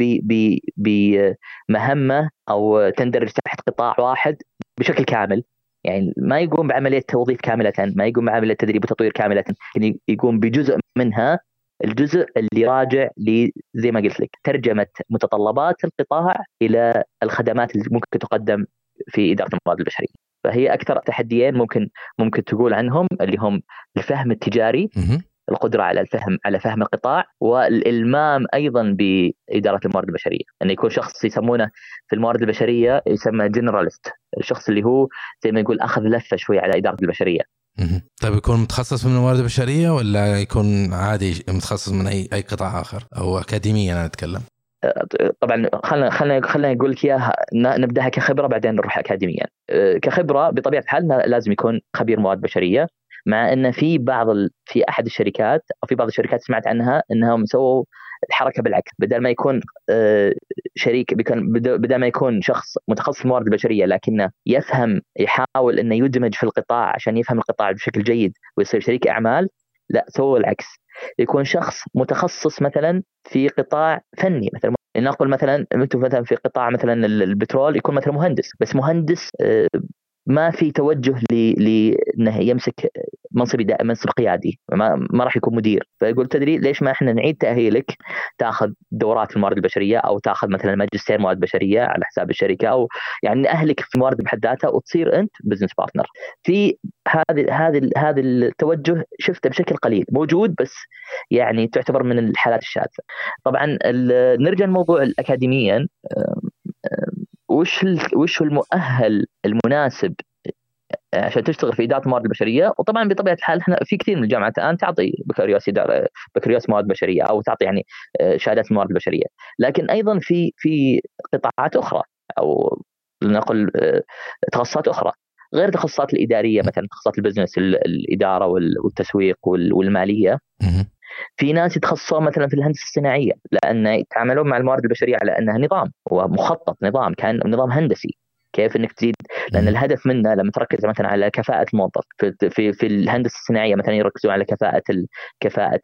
بمهمة أو تندرج تحت قطاع واحد بشكل كامل. يعني ما يقوم بعملية توظيف كاملة ما يقوم بعملية تدريب وتطوير كاملة. يعني يقوم بجزء منها الجزء اللي راجع زي ما قلت لك ترجمة متطلبات القطاع إلى الخدمات اللي ممكن تقدم في إدارة الموارد البشرية. فهي أكثر تحديين ممكن ممكن تقول عنهم اللي هم الفهم التجاري القدرة على الفهم على فهم القطاع والإلمام أيضا بإدارة الموارد البشرية. انه يكون شخص يسمونه في الموارد البشرية يسمى جنراليست الشخص اللي هو زي ما يقول أخذ لفة شوي على إدارة البشرية. طيب يكون متخصص من الموارد البشرية ولا يكون عادي متخصص من اي أي قطاع آخر أو اكاديميا أنا أتكلم؟ طبعا خلينا خلينا خلينا أقول لك إياها. نبدأها كخبرة بعدين نروح اكاديميا. كخبرة بطبيعة الحال لازم يكون خبير موارد بشرية مع إن في بعض ال... في أحد الشركات أو في بعض الشركات سمعت عنها إنهم سووا الحركة بالعكس بدل ما يكون آه، شريك بدل ما يكون شخص متخصص في الموارد البشرية لكنه يفهم يحاول إنه يدمج في القطاع عشان يفهم القطاع بشكل جيد ويصير شريك أعمال لا سووا العكس. يكون شخص متخصص مثلا في قطاع فني مثلا نقول مثلا أنتم مثلا في قطاع مثلا البترول يكون مثلا مهندس بس مهندس آه، ما في توجه لأنه يمسك منصب منصب قيادي. ما, ما راح يكون مدير. فيقول تدري ليش ما إحنا نعيد تأهيلك؟ تأخذ دورات الموارد البشرية أو تأخذ مثلا ماجستير موارد بشرية على حساب الشركة أو يعني نأهلك في الموارد بحد ذاتها وتصير أنت business partner في هذا هذا هذا التوجه شفته بشكل قليل. موجود بس يعني تعتبر من الحالات الشاذة. طبعا نرجع لموضوع الاكاديميا. وش وش المؤهل المناسب عشان تشتغل في إدارة الموارد البشرية؟ وطبعا بطبيعة الحال إحنا في كثير من الجامعات الآن تعطي بكالوريوس إدارة بكالوريوس موارد بشرية أو تعطي يعني آه، شهادات الموارد البشريه لكن أيضا في في قطاعات أخرى أو لنقل آه، تخصصات أخرى غير التخصصات الإدارية مثلا تخصصات البزنس الإدارة والتسويق والمالية. في ناس يتخصصون مثلا في الهندسة الصناعية لأن يتعاملون مع الموارد البشرية على أنها نظام ومخطط نظام كأن نظام هندسي. كيف إنك تزيد؟ لأن الهدف منه لما تركز مثلا على كفاءة الموظف في في, في الهندسة الصناعية مثلا يركزون على كفاءة كفاءة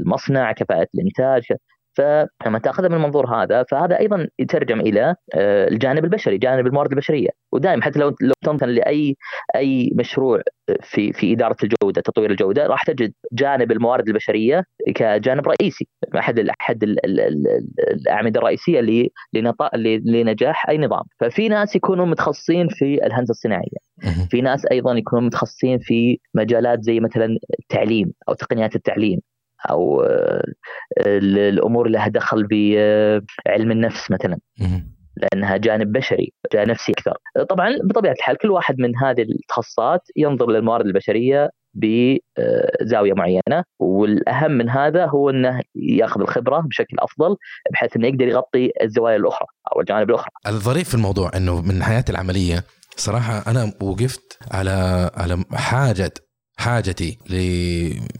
المصنع كفاءة الإنتاج فلما تاخذها من المنظور هذا فهذا أيضا يترجم إلى آه، الجانب البشري جانب الموارد البشرية. ودائما حتى لو لو تنظر لأي أي مشروع في في إدارة الجودة تطوير الجودة راح تجد جانب الموارد البشرية كجانب رئيسي. أحد أحد الأعمدة الرئيسية لنجاح أي نظام. ففي ناس يكونوا متخصصين في الهندسة الصناعية. في ناس أيضا يكونوا متخصصين في مجالات زي مثلا التعليم أو تقنيات التعليم. أو آه، الأمور اللي لها دخل بعلم النفس مثلا. لأنها جانب بشري جانب نفسي أكثر. طبعا بطبيعة الحال كل واحد من هذه التخصصات ينظر للموارد البشرية بزاويه معينة والأهم من هذا هو إنه يأخذ الخبرة بشكل أفضل بحيث إنه يقدر يغطي الزوايا الأخرى أو الجوانب الأخرى. الظريف في الموضوع إنه من حياتي العملية صراحة أنا وقفت على على حاجة حاجتي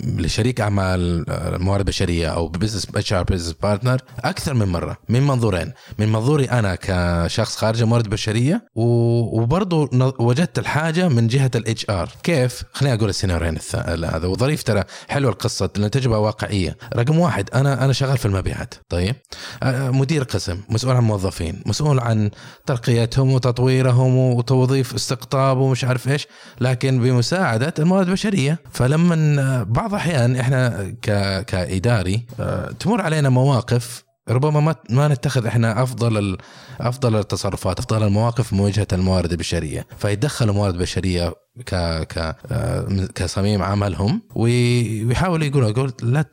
لشريك أعمال الموارد البشريه أو business HR business partner أكثر من مرة من منظورين. من منظوري أنا كشخص خارج الموارد البشريه وبرضه وجدت الحاجة من جهة ال HR كيف؟ خليني أقول السيناريوين هذا. وظريفة ترى حلوة القصة لأن تجربة واقعية. رقم واحد أنا أنا شغال في المبيعات. طيب؟ مدير قسم مسؤول عن موظفين مسؤول عن ترقيتهم وتطويرهم وتوظيف استقطاب ومش عارف إيش لكن بمساعدة الموارد البشرية. بشريه فلما بعض الأحيان إحنا. كإداري آه، تمر علينا مواقف ربما ما ما نتخذ إحنا أفضل أفضل التصرفات أفضل المواقف مواجهه الموارد البشرية. فيدخلوا موارد بشريه ك ك آه، كصميم عملهم يقولوا يقول لا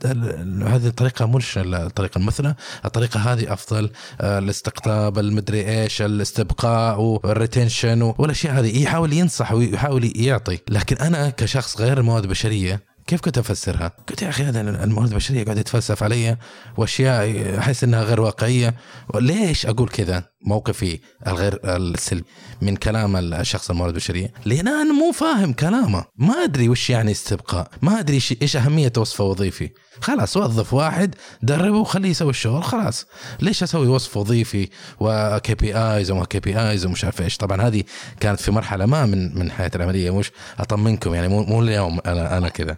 هذه الطريقة مش الطريقة المثلى الطريقة هذه أفضل آه، الاستقطاب المدري إيش الاستبقاء والريتنشن والأشياء هذه. يحاول ينصح ويحاول يعطي. لكن أنا كشخص غير المواد البشرية كيف كنت أفسرها؟ قلت يا أخي هذا الموارد البشرية قاعد يتفلسف علي وأشياء أحس إنها غير واقعية. ليش أقول كذا؟ موقفي الغير السلبي من كلام الشخص الموارد البشرية. لأن أنا مو فاهم كلامه. ما أدري وش يعني استبقاء. ما أدري إيش أهمية وصفه وظيفي. خلاص وظف واحد دربه وخليه يسوي الشغل خلاص. ليش أسوي وصف وظيفي و KPIs وما KPIs ومش عارف إيش؟ طبعا هذه كانت في مرحلة ما من من حياتي العملية مش أطمنكم يعني مو مو اليوم أنا أنا كذا.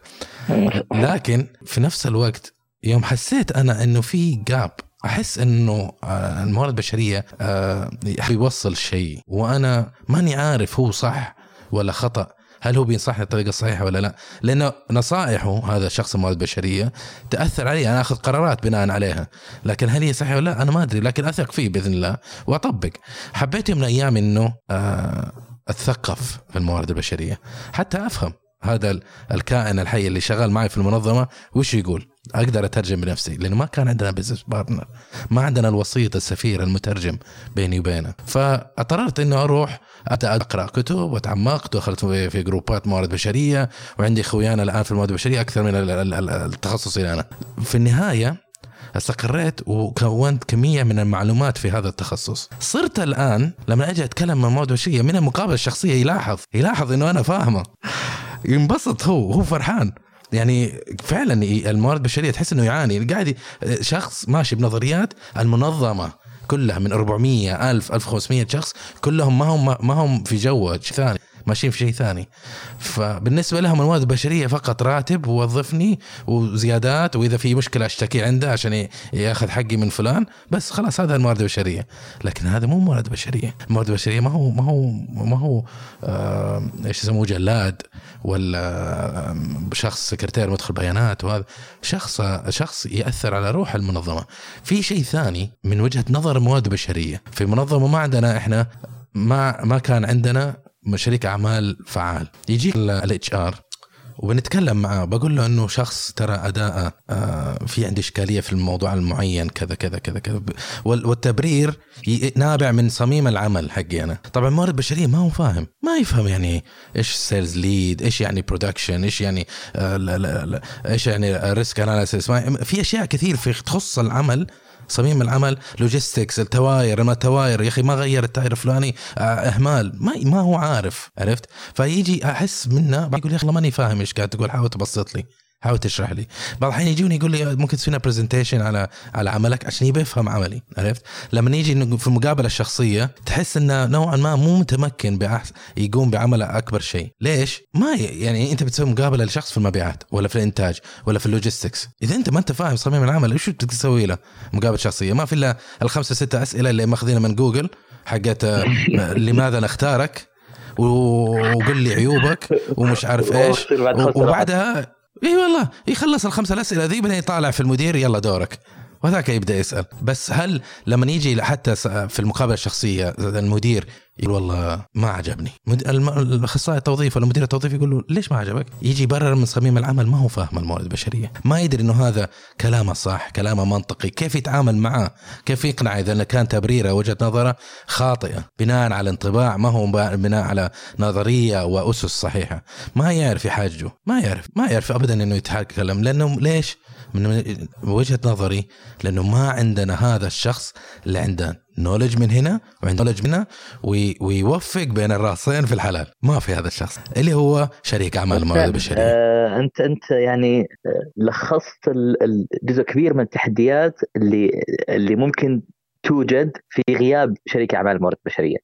لكن في نفس الوقت يوم حسيت أنا إنه في جاب أحس إنه آه، الموارد البشرية آه، يوصل شيء وأنا ماني عارف هو صح ولا خطأ هل هو بينصحني الطريقة الصحيحه ولا لا؟ لأنه نصائحه هذا الشخص الموارد البشرية تأثر علي أنا آخذ قرارات بناء عليها، لكن هل هي صحيحة ولا لا؟ أنا ما أدري لكن أثق فيه بإذن الله وأطبق. حبيت من أيام إنه آه، أتثقف في الموارد البشرية حتى أفهم هذا الكائن الحي اللي شغال معي في المنظمة وش يقول؟ أقدر أترجم بنفسي لأنه ما كان عندنا business partner ما عندنا الوسيط السفير المترجم بيني وبينه. فاضطررت انه أروح أقرأ كتب وتعمقت ودخلت في groups ات موارد بشرية وعندي خويانا الآن في الموارد البشرية أكثر من التخصص اللي أنا. في النهاية استقريت وكونت كمية من المعلومات في هذا التخصص. صرت الآن لما أجي أتكلم عن موارد بشرية من المقابله الشخصية يلاحظ يلاحظ إنه أنا فاهمه. ينبسط هو هو فرحان. يعني فعلا الموارد البشرية تحس إنه يعاني. قاعد شخص ماشي بنظريات المنظمة كلها من 400 1000 1500 شخص كلهم ما هم ما هم في جو ثاني. ماشيين في شيء ثاني. فبالنسبة لهم الموارد البشرية فقط راتب ووظفني وزيادات وإذا في مشكلة أشتكي عنده عشان يأخذ حقي من فلان بس خلاص هذا الموارد البشرية. لكن هذا مو موارد بشرية. الموارد البشريه ما هو ما هو ما هو آه إيش يسموه جلاد ولا شخص سكرتير مدخل بيانات وهذا شخص شخص يأثر على روح المنظمة. في شيء ثاني من وجهة نظر الموارد البشرية. في منظمة ما عندنا إحنا ما ما كان عندنا شريك أعمال فعال. يجيك ال HR وبنتكلم معاه بقول له إنه شخص ترى اداءه آه في عندي إشكالية في الموضوع المعين كذا كذا كذا كذا. والتبرير نابع من صميم العمل حقي أنا. طبعا الموارد البشريه ما هو فاهم. ما يفهم يعني إيش sales lead إيش يعني production إيش يعني آه لا لا لا إيش يعني risk analysis في أشياء كثير في تخص العمل صميم العمل logistics التواير ما التواير؟ يا أخي ما غير التاير الفلاني. آه، إهمال. ما ما هو عارف عرفت؟ فيجي أحس منه يقول يا أخي ماني فاهم إيش قاعد تقول حاول تبسط لي. حاول تشرح لي. بعض الحين يجوني يقول لي ممكن تسوي لنا presentation على على عملك عشان يبي يفهم عملي. عرفت؟ لما يجي في المقابلة الشخصية تحس إنه نوعا ما مو متمكن بأحس يقوم بعمله أكبر شيء. ليش؟ ما يعني أنت بتسوي مقابلة لشخص في المبيعات ولا في الإنتاج ولا في ال logistics. إذا أنت ما أنت فاهم صميم العمل إيش تسوي له؟ مقابلة شخصية. ما في إلا الخمسة ستة أسئلة اللي ماخذينها من جوجل حقت آه، لماذا نختارك؟ وقل لي عيوبك ومش عارف إيش. وبعدها اي والله يخلص الخمسه الأسئلة ذي بعدين يطالع في المدير يلا دورك. وذاك يبدأ يسأل. بس هل لما يجي حتى في المقابلة الشخصية المدير يقول والله ما عجبني. الأخصائي التوظيف ولا مدير التوظيف يقول له ليش ما عجبك؟ يجي يبرر من صميم العمل ما هو فاهم الموارد البشرية. ما يدري إنه هذا كلامه صح كلامه منطقي. كيف يتعامل معاه كيف يقنع إذا كان تبريره وجهة نظره خاطئة؟ بناء على انطباع ما هو بناء على نظرية وأسس صحيحة. ما يعرف يحاجه ما يعرف ما يعرف ابدا إنه يتكلم لأنه ليش؟ من وجهة نظري لأنه ما عندنا هذا الشخص اللي عنده نولج من هنا وعنده نولج من هنا ويوفق بين الرأسين في الحلال. ما في هذا الشخص. اللي هو شريك أعمال الموارد البشرية. آه أنت أنت يعني آه، لخصت جزء كبير من التحديات اللي اللي ممكن توجد في غياب شريك أعمال الموارد البشرية.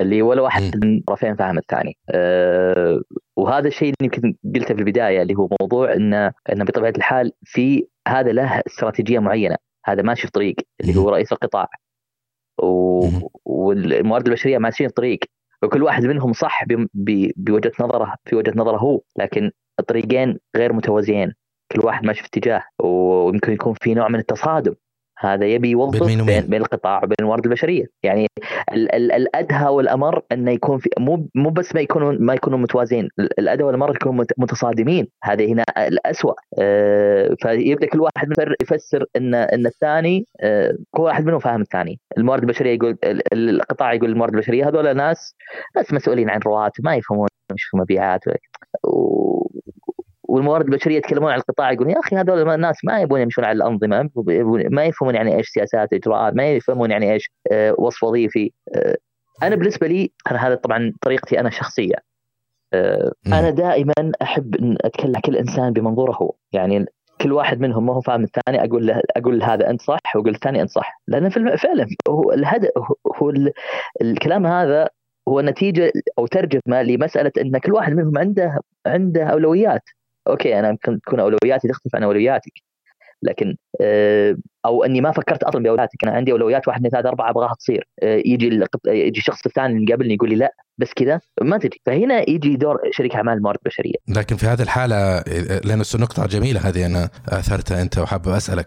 اللي ولا واحد من الطرفين فاهم الثاني. أه وهذا الشيء اللي يمكن قلته في البداية اللي هو موضوع إنه إنه بطبيعة الحال في هذا له استراتيجية معينة. هذا ماشي في طريق اللي هو رئيس القطاع. و... والموارد البشرية ماشيين طريق. وكل واحد منهم صح ب... ب... بوجهة نظره في وجهة نظره هو لكن الطريقين غير متوازيين. كل واحد ماشي في اتجاه ويمكن يكون في نوع من التصادم. هذا يبي يوظف بين, بين, بين القطاع وبين الموارد البشرية. يعني ال ال الأدهى والأمر انه يكون في مو مو بس ما يكونوا ما يكونوا متوازين. الأدهى والأمر يكونوا متصادمين. هذه هنا الاسوء آه فيبدأ كل واحد يفسر ان إن الثاني آه كل واحد منهم فاهم الثاني. الموارد البشرية يقول القطاع يقول الموارد البشرية هذول ناس ناس مسؤولين عن رواتب ما يفهمون مش في مبيعات والموارد البشرية يتكلمون عن القطاع يقولون يا أخي هذول الناس ما يبون يمشون على الأنظمة ما يفهمون يعني إيش سياسات إجراءات ما يفهمون يعني إيش آه، وصف وظيفي آه، أنا بالنسبة لي أنا هذا طبعا طريقتي أنا الشخصيه آه، أنا دائما أحب إن أتكلم كل إنسان بمنظوره هو يعني كل واحد منهم ما هو فاهم الثاني أقول له أقول هذا أنت صح وأقول الثاني أنت صح لأن فعلا هو الهدف هو الكلام هذا هو نتيجة أو ترجمة لمسألة إن كل واحد منهم عنده عنده أولويات. أوكي أنا يمكن تكون أولوياتي تختلف عن أولوياتك. لكن آه، أو أني ما فكرت أصلا باولوياتك أنا عندي أولويات واحد اثنين ثلاثة أربعة أبغاها تصير. آه، يجي يجي الشخص الثاني اللي قبلني يقول لي لا بس كذا ما تدري فهنا يجي دور شريك أعمال الموارد البشريه لكن في هذه الحالة لأنه نقطة جميلة هذه أنا أثرتها أنت وحاب أسألك.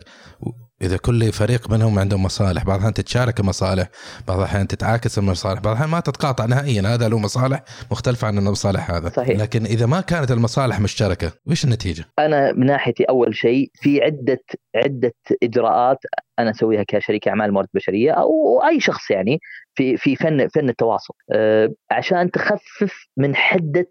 إذا كل فريق منهم عندهم مصالح بعض الأحيان تتشارك المصالح بعض الأحيان تتعاكس المصالح بعض الأحيان ما تتقاطع نهائيا هذا له مصالح مختلفه عن المصالح هذا. صحيح. لكن إذا ما كانت المصالح مشتركة وش النتيجة؟ أنا من ناحيتي أول شيء في عدة عدة إجراءات أنا أسويها كشريك أعمال موارد بشرية أو أي شخص يعني في في فن فن التواصل. أه عشان تخفف من حدة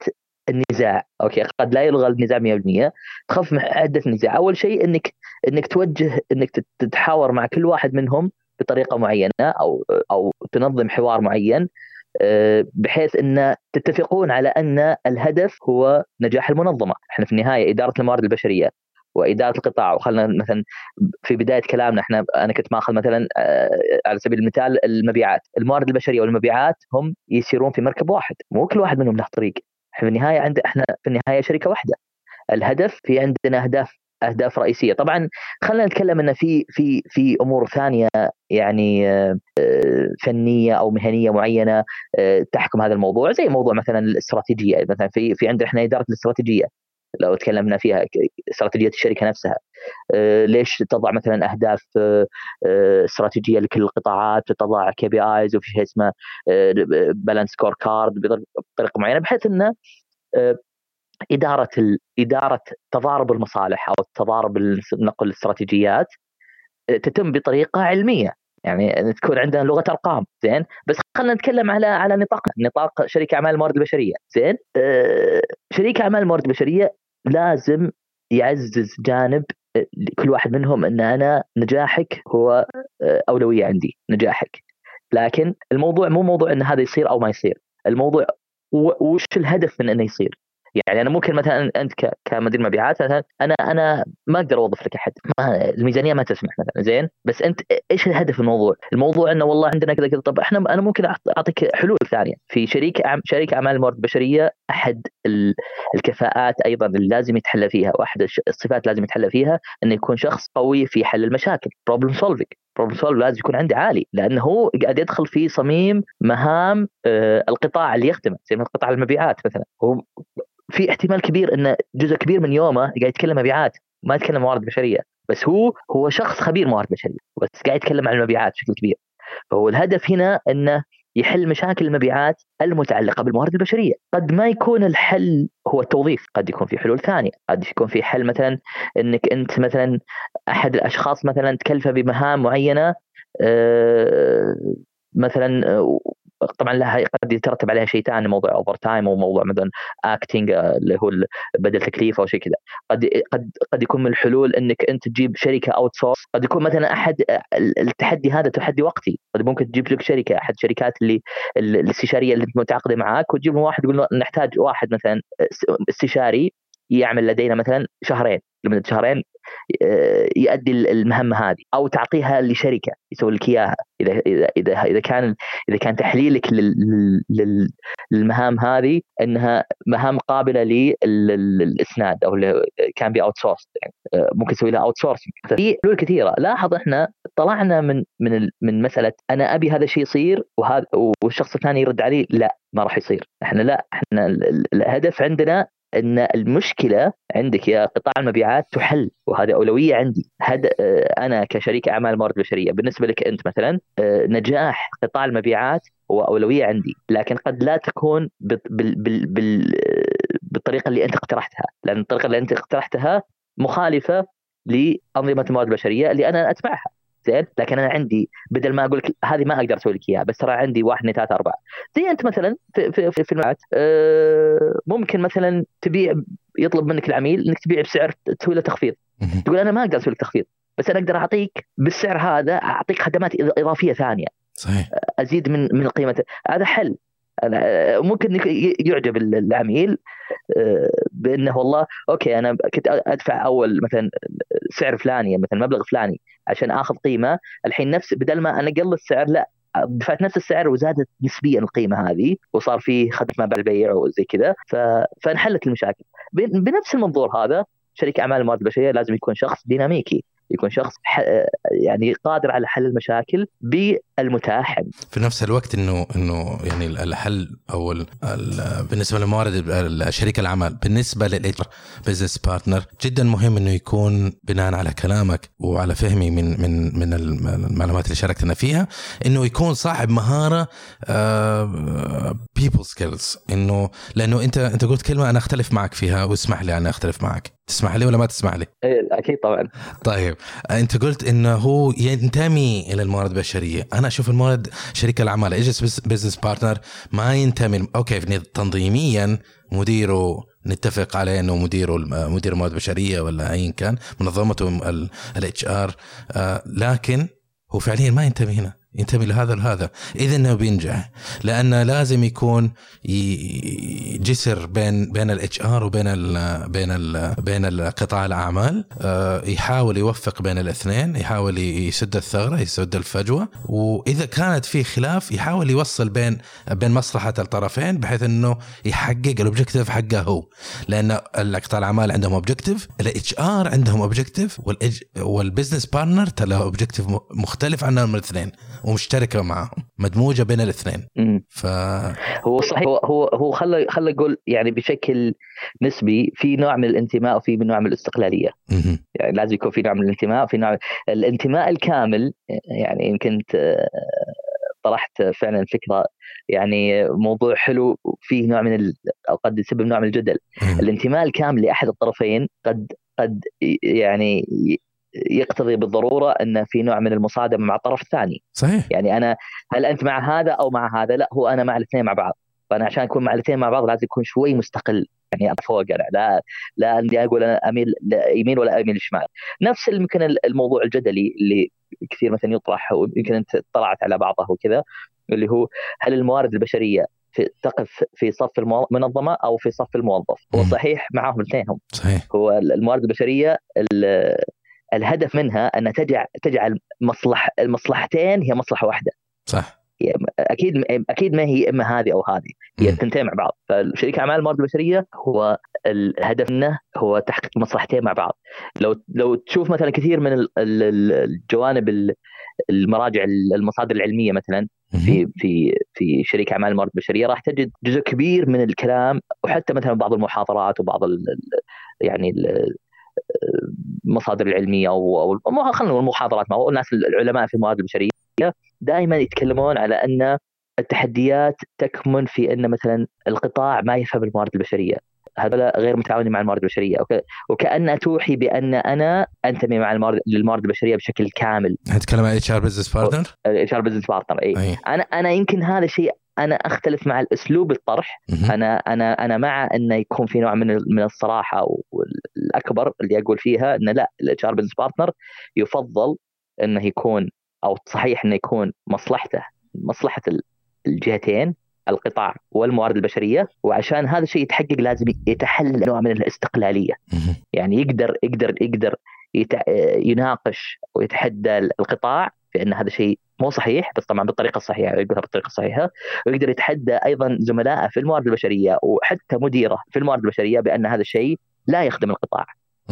النزاع. أوكي قد لا يلغى النزاع 100% تخفف من حدة النزاع. أول شيء إنك إنك توجه إنك تتحاور مع كل واحد منهم بطريقة معينة أو أو تنظم حوار معين آه، بحيث إن تتفقون على أن الهدف هو نجاح المنظمة، إحنا في النهاية إدارة الموارد البشرية وإدارة القطاع. وخلنا مثلا في بداية كلامنا إحنا أنا كنت ماخذ مثلا آه، على سبيل المثال المبيعات، الموارد البشرية والمبيعات هم يسيرون في مركب واحد، مو كل واحد منهم له طريق، في النهاية عند إحنا في النهاية شركة واحدة. الهدف في عندنا أهداف أهداف رئيسية. طبعا خلينا نتكلم إنه في في في أمور ثانية يعني آه، فنية أو مهنية معينة آه، تحكم هذا الموضوع زي موضوع مثلا الاستراتيجية. مثلا في في عندنا إحنا إدارة الاستراتيجية لو تكلمنا فيها استراتيجية الشركة نفسها. آه، ليش تضع مثلا أهداف استراتيجية لكل القطاعات تضع KPIs وفي شيء اسمه balanced scorecard بطريقة معينة بحيث إنه إدارة إدارة تضارب المصالح أو تضارب نقل الاستراتيجيات آه، تتم بطريقة علمية. يعني تكون عندنا لغة أرقام زين؟ بس خلينا نتكلم على على نطاق نطاق شركه أعمال الموارد البشرية زين؟ أه شريك أعمال الموارد البشرية لازم يعزز جانب آه، كل واحد منهم إن أنا نجاحك هو آه، أولوية عندي نجاحك. لكن الموضوع مو موضوع إن هذا يصير أو ما يصير. الموضوع وش الهدف من إنه يصير؟ يعني أنا ممكن مثلا أنت كمدير مبيعات مثلا أنا أنا ما أقدر أوظف لك أحد. ما الميزانية ما تسمح مثلا. زين؟ بس أنت إيش الهدف الموضوع؟ الموضوع إنه والله عندنا كذا كذا. طب إحنا أنا ممكن أعطيك حلول ثانية. في شريك شريك أعمال الموارد البشرية أحد الكفاءات أيضا اللي لازم يتحلى فيها وأحد الصفات لازم يتحلى فيها إنه يكون شخص قوي في حل المشاكل. problem solving بروبلم سولف لازم يكون عنده عالي. لأنه هو قاعد يدخل في صميم مهام آه، القطاع اللي يخدمه. زي مثلا قطاع المبيعات مثلا. هو في احتمال كبير إن جزء كبير من يومه قاعد يتكلم مبيعات ما يتكلم موارد بشرية بس هو هو شخص خبير موارد بشرية بس قاعد يتكلم عن المبيعات بشكل كبير. فهو الهدف هنا إنه يحل مشاكل المبيعات المتعلقة بالموارد البشرية، قد ما يكون الحل هو التوظيف، قد يكون في حلول ثانية، قد يكون في حل مثلا إنك أنت مثلا أحد الأشخاص مثلا تكلفه بمهام معينة آه، مثلا طبعا لها قد يترتب عليها شيء ثاني موضوع overtime أو موضوع مثلا acting آه، اللي هو بدل تكليف أو شيء كذا. قد قد قد يكون من الحلول إنك أنت تجيب شركة outsource قد يكون مثلا أحد آه، التحدي هذا تحدي وقتي. قد ممكن تجيب لك شركة أحد الشركات اللي الاستشارية اللي متعاقدة معاك وتجيب واحد يقول نحتاج واحد مثلا استشاري يعمل لدينا مثلا شهرين. لمدة شهرين آه، يؤدي المهمه هذه أو تعطيها لشركة يسوي لك إياها. إذا إذا إذا كان إذا كان تحليلك للمهام هذه إنها مهام قابلة للإسناد أو كان be outsource يعني آه، ممكن تسوي لها outsourcing في حلول كثيرة. لاحظ إحنا طلعنا من من من مسألة أنا أبي هذا الشيء يصير وهذا والشخص الثاني يرد علي لا ما راح يصير. إحنا لا إحنا الهدف عندنا إن المشكلة عندك يا قطاع المبيعات تحل وهذه أولوية عندي. هذا آه، أنا كشريك أعمال موارد بشرية بالنسبة لك أنت مثلا آه، نجاح قطاع المبيعات هو أولوية عندي لكن قد لا تكون بال بال بال بالطريقة اللي أنت اقترحتها. لأن الطريقة اللي أنت اقترحتها مخالفة لأنظمة الموارد البشرية اللي أنا أتبعها. زين لكن أنا عندي بدل ما أقول لك هذه ما أقدر أسوي لك إياها بس ترى عندي واحد اثنين ثلاثة أربعة. زي أنت مثلا في في في, في المبيعات آه، ممكن مثلا تبيع يطلب منك العميل إنك تبيع بسعر تسوي له تخفيض. تقول أنا ما أقدر أسوي لك تخفيض بس أنا أقدر أعطيك بالسعر هذا أعطيك خدمات إضافية ثانية. صحيح. أزيد من من قيمة. هذا حل. ممكن يعجب العميل آه، بأنه والله أوكي أنا كنت أدفع أول مثلا سعر فلاني مثلا مبلغ فلاني. عشان آخذ قيمة. الحين نفس بدل ما أنا أقل السعر لا دفعت نفس السعر وزادت نسبيا القيمة هذه وصار في خدمه بعد البيع وزي كذا. فانحلت المشاكل. بنفس المنظور هذا شركه أعمال الموارد البشرية لازم يكون شخص ديناميكي. يكون شخص يعني قادر على حل المشاكل بالمتاح في نفس الوقت إنه إنه يعني الحل أو ال بالنسبة لموارد شريك العمل بالنسبة للاتش business partner جدا مهم إنه يكون بناء على كلامك وعلى فهمي من من من المعلومات اللي شاركتنا فيها إنه يكون صاحب مهارة people uh, skills إنه لأنه أنت أنت قلت كلمة أنا أختلف معك فيها واسمح لي أنا أختلف معك. تسمح لي ولا ما تسمح لي؟ إيه، أكيد طبعا. طيب أنت قلت إنه هو ينتمي إلى الموارد البشرية، أنا أشوف الموارد شريك الاعمال ايجنس business partner ما ينتمي okay تنظيميا مديره نتفق عليه إنه مديره مدير الموارد البشريه ولا ايا كان منظمته ال HR آه، لكن هو فعليا ما ينتمي هنا. ينتمي لهذا لهذا اذا إنه بينجح لأنه لازم يكون جسر بين بين ال HR وبين ال بين ال بين قطاع الأعمال. آه، يحاول يوفق بين الاثنين يحاول يسد الثغرة يسد الفجوة. وإذا كانت في خلاف يحاول يوصل بين بين مصلحة الطرفين بحيث إنه يحقق ال objective حقه هو. لأن قطاع الأعمال عندهم objective ال HR عندهم objective وال business partner ترى objective مختلف عنهم الاثنين. ومشتركة معهم مدموجة بين الاثنين. ف هو صحيح هو هو هو خلى خلى أقول يعني بشكل نسبي في نوع من الانتماء وفي نوع من الاستقلالية. يعني لازم يكون في نوع من الانتماء وفي نوع الانتماء الكامل يعني يمكن طرحت فعلا فكرة يعني موضوع حلو وفيه نوع من ال... أو قد يسبب نوع من الجدل. الانتماء الكامل لأحد الطرفين قد قد يعني يقتضي بالضرورة أن في نوع من المصادمة مع الطرف الثاني صحيح. يعني أنا هل أنت مع هذا أو مع هذا؟ لا هو أنا مع الاثنين مع بعض. فأنا عشان أكون مع الاثنين مع بعض لازم يكون شوي مستقل. يعني فوق أنا لا لا أني أقول أنا أميل يمين ولا أميل شمال. نفس يمكن الموضوع الجدلي اللي كثير مثلا يطرح ويمكن أنت اطلعت على بعضه وكذا اللي هو هل الموارد البشرية في تقف في صف المنظمه أو في صف الموظف؟ هو صحيح معاهم الاثنين هم. صحيح. هو الموارد البشرية الهدف منها أن تجعل تجعل مصلح المصلحتين هي مصلحة واحدة. صح. أكيد أكيد ما هي إما هذه أو هذه. هي الثنتين مع بعض. فشريك أعمال الموارد البشرية هو الهدف منه هو تحقيق مصلحتين مع بعض. لو لو تشوف مثلا كثير من الجوانب المراجع المصادر العلمية مثلا في في في شريك أعمال الموارد البشرية راح تجد جزء كبير من الكلام وحتى مثلا بعض المحاضرات وبعض ال يعني المصادر العلمية أو خلينا نقول المحاضرات ما الناس العلماء في الموارد البشرية دائما يتكلمون على أن التحديات تكمن في أن مثلا القطاع ما يفهم الموارد البشرية. هذا غير متعاونين مع الموارد البشرية. وكانها توحي بأن أنا أنتمي مع الموارد للموارد البشرية بشكل كامل. تتكلم عن اتش ار بزنس بارتنر؟ اتش ار بزنس بارتنر إي. أنا أنا يمكن هذا الشيء أنا أختلف مع الأسلوب الطرح. أنا أنا أنا مع إنه يكون في نوع من من الصراحة والأكبر اللي أقول فيها إنه لا ال HR business partner يفضل إنه يكون أو صحيح إنه يكون مصلحته مصلحة الجهتين القطاع والموارد البشرية. وعشان هذا الشيء يتحقق لازم يتحلى نوع من الاستقلالية. يعني يقدر يقدر يقدر يناقش ويتحدى القطاع بأن هذا شيء مو صحيح بس طبعا بالطريقة الصحيحة يقولها بالطريقة الصحيحة. ويقدر يتحدى أيضا زملائه في الموارد البشرية وحتى مديره في الموارد البشرية بأن هذا الشيء لا يخدم القطاع.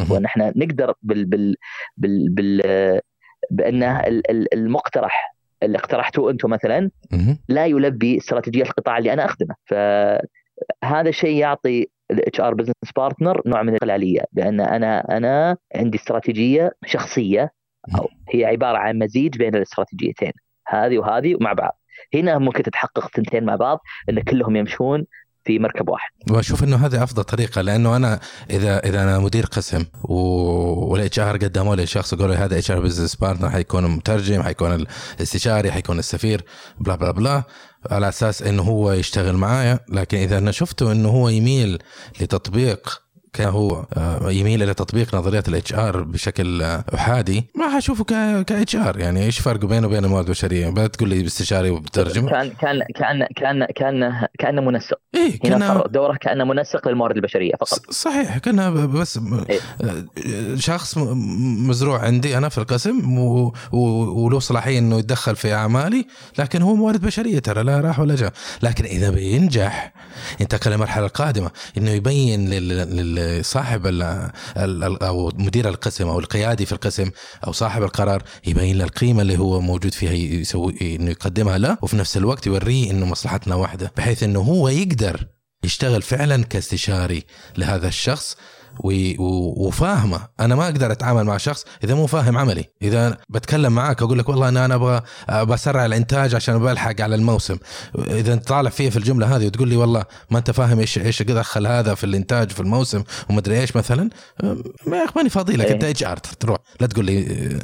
وأن إحنا نقدر بال بال بال, بال بان المقترح اللي اقترحتوه أنتم مثلا لا يلبي استراتيجية القطاع اللي أنا أخدمه. فهذا الشيء يعطي ال HR business partner نوع من الاستقلالية بأن أنا أنا عندي استراتيجية شخصية أو هي عبارة عن مزيج بين الاستراتيجيتين هذه وهذه مع بعض. هنا ممكن تتحقق ثنتين مع بعض إن كلهم يمشون في مركب واحد. وأشوف إنه هذه أفضل طريقة لأنه أنا إذا إذا أنا مدير قسم وال HR قدموا لي شخص يقول لي هذا HR business partner حيكون مترجم حيكون الاستشاري حيكون السفير بلا بلا بلا على أساس إنه هو يشتغل معايا. لكن إذا أنا شفته إنه هو يميل لتطبيق كان هو آه، يميل إلى تطبيق نظريات ال HR بشكل آه، أحادي. ما حاشوفه ك HR يعني إيش فرق بينه وبين الموارد البشريه ما تقول لي باستشاري وبترجم كان كان كان كان كان كأنه منسق. إيه هنا دوره كأنه منسق للموارد البشرية فقط. صحيح كان بس إيه؟ آه، شخص مزروع عندي أنا في القسم وله صلاحية إنه يتدخل في أعمالي لكن هو موارد بشرية ترى لا راح ولا جاء. لكن إذا بينجح ينتقل للمرحله القادمة إنه يبين لل صاحب أو مدير القسم أو القيادي في القسم أو صاحب القرار يبين له القيمة اللي هو موجود فيها يسوي إنه يقدمها له وفي نفس الوقت يوريه إنه مصلحتنا واحدة بحيث إنه هو يقدر يشتغل فعلا كاستشاري لهذا الشخص وفاهمة. أنا ما أقدر أتعامل مع شخص إذا مو فاهم عملي. إذا بتكلم معاك أقول لك والله أنا أنا أبغى بسرع الإنتاج عشان بلحق على الموسم. إذا أنت طالع فيه في الجملة هذه وتقول لي والله ما أنت فاهم إيش إيش دخل هذا في الإنتاج في الموسم ومدري إيش مثلا. ما ماني فاضي لك. أنت HR تروح. لا تقول لي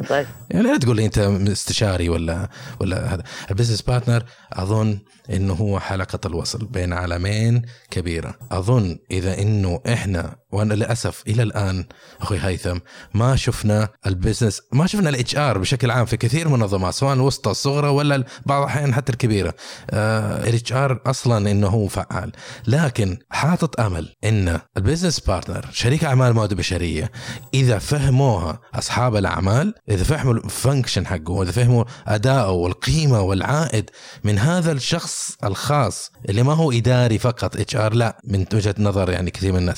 طيب. يعني لا تقول لي أنت استشاري ولا ولا هذا. ال business partner أظن إنه هو حلقة الوصل بين عالمين كبيرة. أظن إذا إنه إحنا وأنا للأسف إلى الآن أخوي هيثم ما شفنا ال business ما شفنا ال HR بشكل عام في كثير من المنظمات سواء الوسطى الصغرى ولا بعض الأحيان حتى الكبيرة. ال HR أصلا إنه هو فعال. لكن حاطط أمل إن ال business partner شريك أعمال موارد بشرية إذا فهموها أصحاب الأعمال إذا فهموا ال function حقه وإذا فهموا أداءه والقيمة والعائد من هذا الشخص الخاص اللي ما هو إداري فقط HR لا من وجهة نظر يعني كثير من الناس.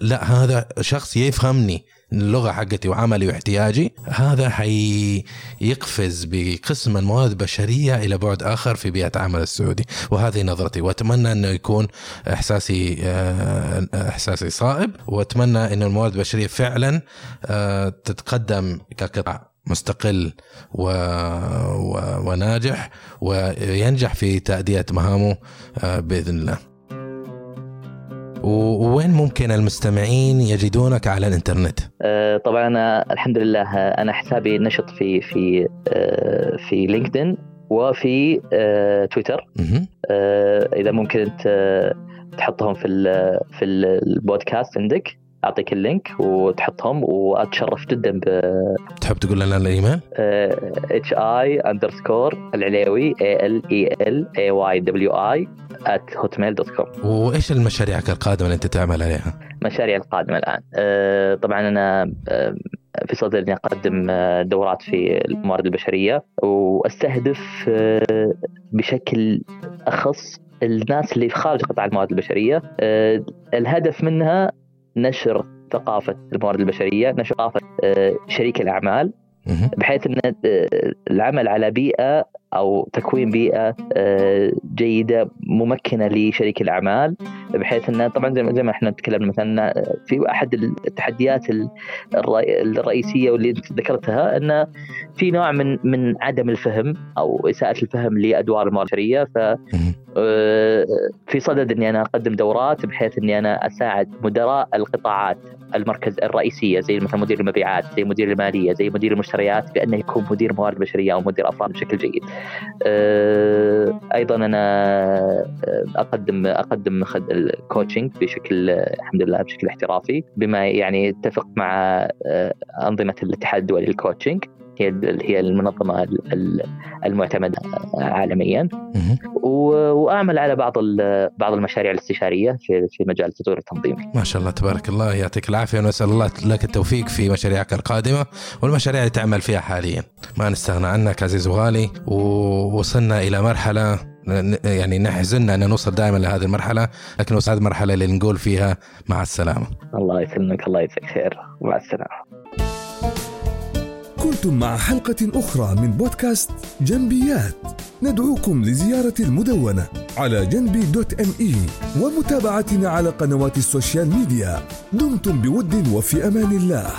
لا هذا شخص يفهمني اللغة حقتي وعملي واحتياجي هذا حيقفز بقسم الموارد البشريه إلى بعد آخر في بيئة عمل السعودي. وهذه نظرتي. وأتمنى انه يكون إحساسي آه، إحساسي صائب. وأتمنى انه الموارد البشرية فعلا آه، تتقدم كقطاع مستقل و... و... وناجح وينجح في تأدية مهامه آه، بإذن الله. ووين ممكن المستمعين يجدونك على الإنترنت؟ آه، طبعا أنا الحمد لله آه، أنا حسابي نشط في في آه، في لينكدين وفي تويتر. إذا ممكن تحطهم في في البودكاست عندك. أعطيك ال link وتحطهم وأتشرف جدا ب تحب تقول لنا الإيميل؟ اتش اي اندرسكور العليوي اي ال اي ال اي واي دبليو اي at hotmail.com وإيش المشاريعك القادمة اللي أنت تعمل عليها؟ مشاريع القادمة الآن أه طبعا أنا أه في صدد أني أقدم أه، دورات في الموارد البشرية وأستهدف أه، بشكل أخص الناس اللي خارج قطاع الموارد البشرية أه، الهدف منها نشر ثقافة الموارد البشرية نشر ثقافة شريك الأعمال بحيث إن العمل على بيئة أو تكوين بيئة آه، جيدة ممكنة لشريك الأعمال بحيث إنه طبعا زي ما إحنا تكلمنا مثلا في أحد التحديات الرئيسية واللي أنت ذكرتها إنه في نوع من من عدم الفهم أو إساءة الفهم لأدوار الموارد البشرية. ف آه، في صدد إني أنا أقدم دورات بحيث إني أنا أساعد مدراء القطاعات المركز الرئيسية زي مثلا مدير المبيعات زي مدير المالية زي مدير المشتريات بأنه يكون مدير موارد بشرية أو مدير أفراد بشكل جيد. آه، أيضا أنا آه، أقدم أقدم ال coaching بشكل الحمد لله بشكل احترافي بما يعني يتفق مع أنظمة الاتحاد الدولي لل coaching هي هي المنظمة المعتمدة عالميا وأعمل على بعض بعض المشاريع الاستشارية في في مجال التطوير التنظيمي. ما شاء الله تبارك الله يعطيك العافية ونسأل الله لك التوفيق في مشاريعك القادمة والمشاريع اللي تعمل فيها حاليا. ما نستغنى عنك عزيز وغالي ووصلنا إلى مرحلة يعني نحزننا ان نوصل دائما لهذه المرحلة لكن وصلت المرحله اللي نقول فيها مع السلامة. الله يسلمك الله يجزاك خير مع السلامة. كنتم مع حلقة أخرى من بودكاست جنبيات. ندعوكم لزيارة المدونة على جنبي dot me ومتابعتنا على قنوات ال social media. دمتم بود وفي أمان الله.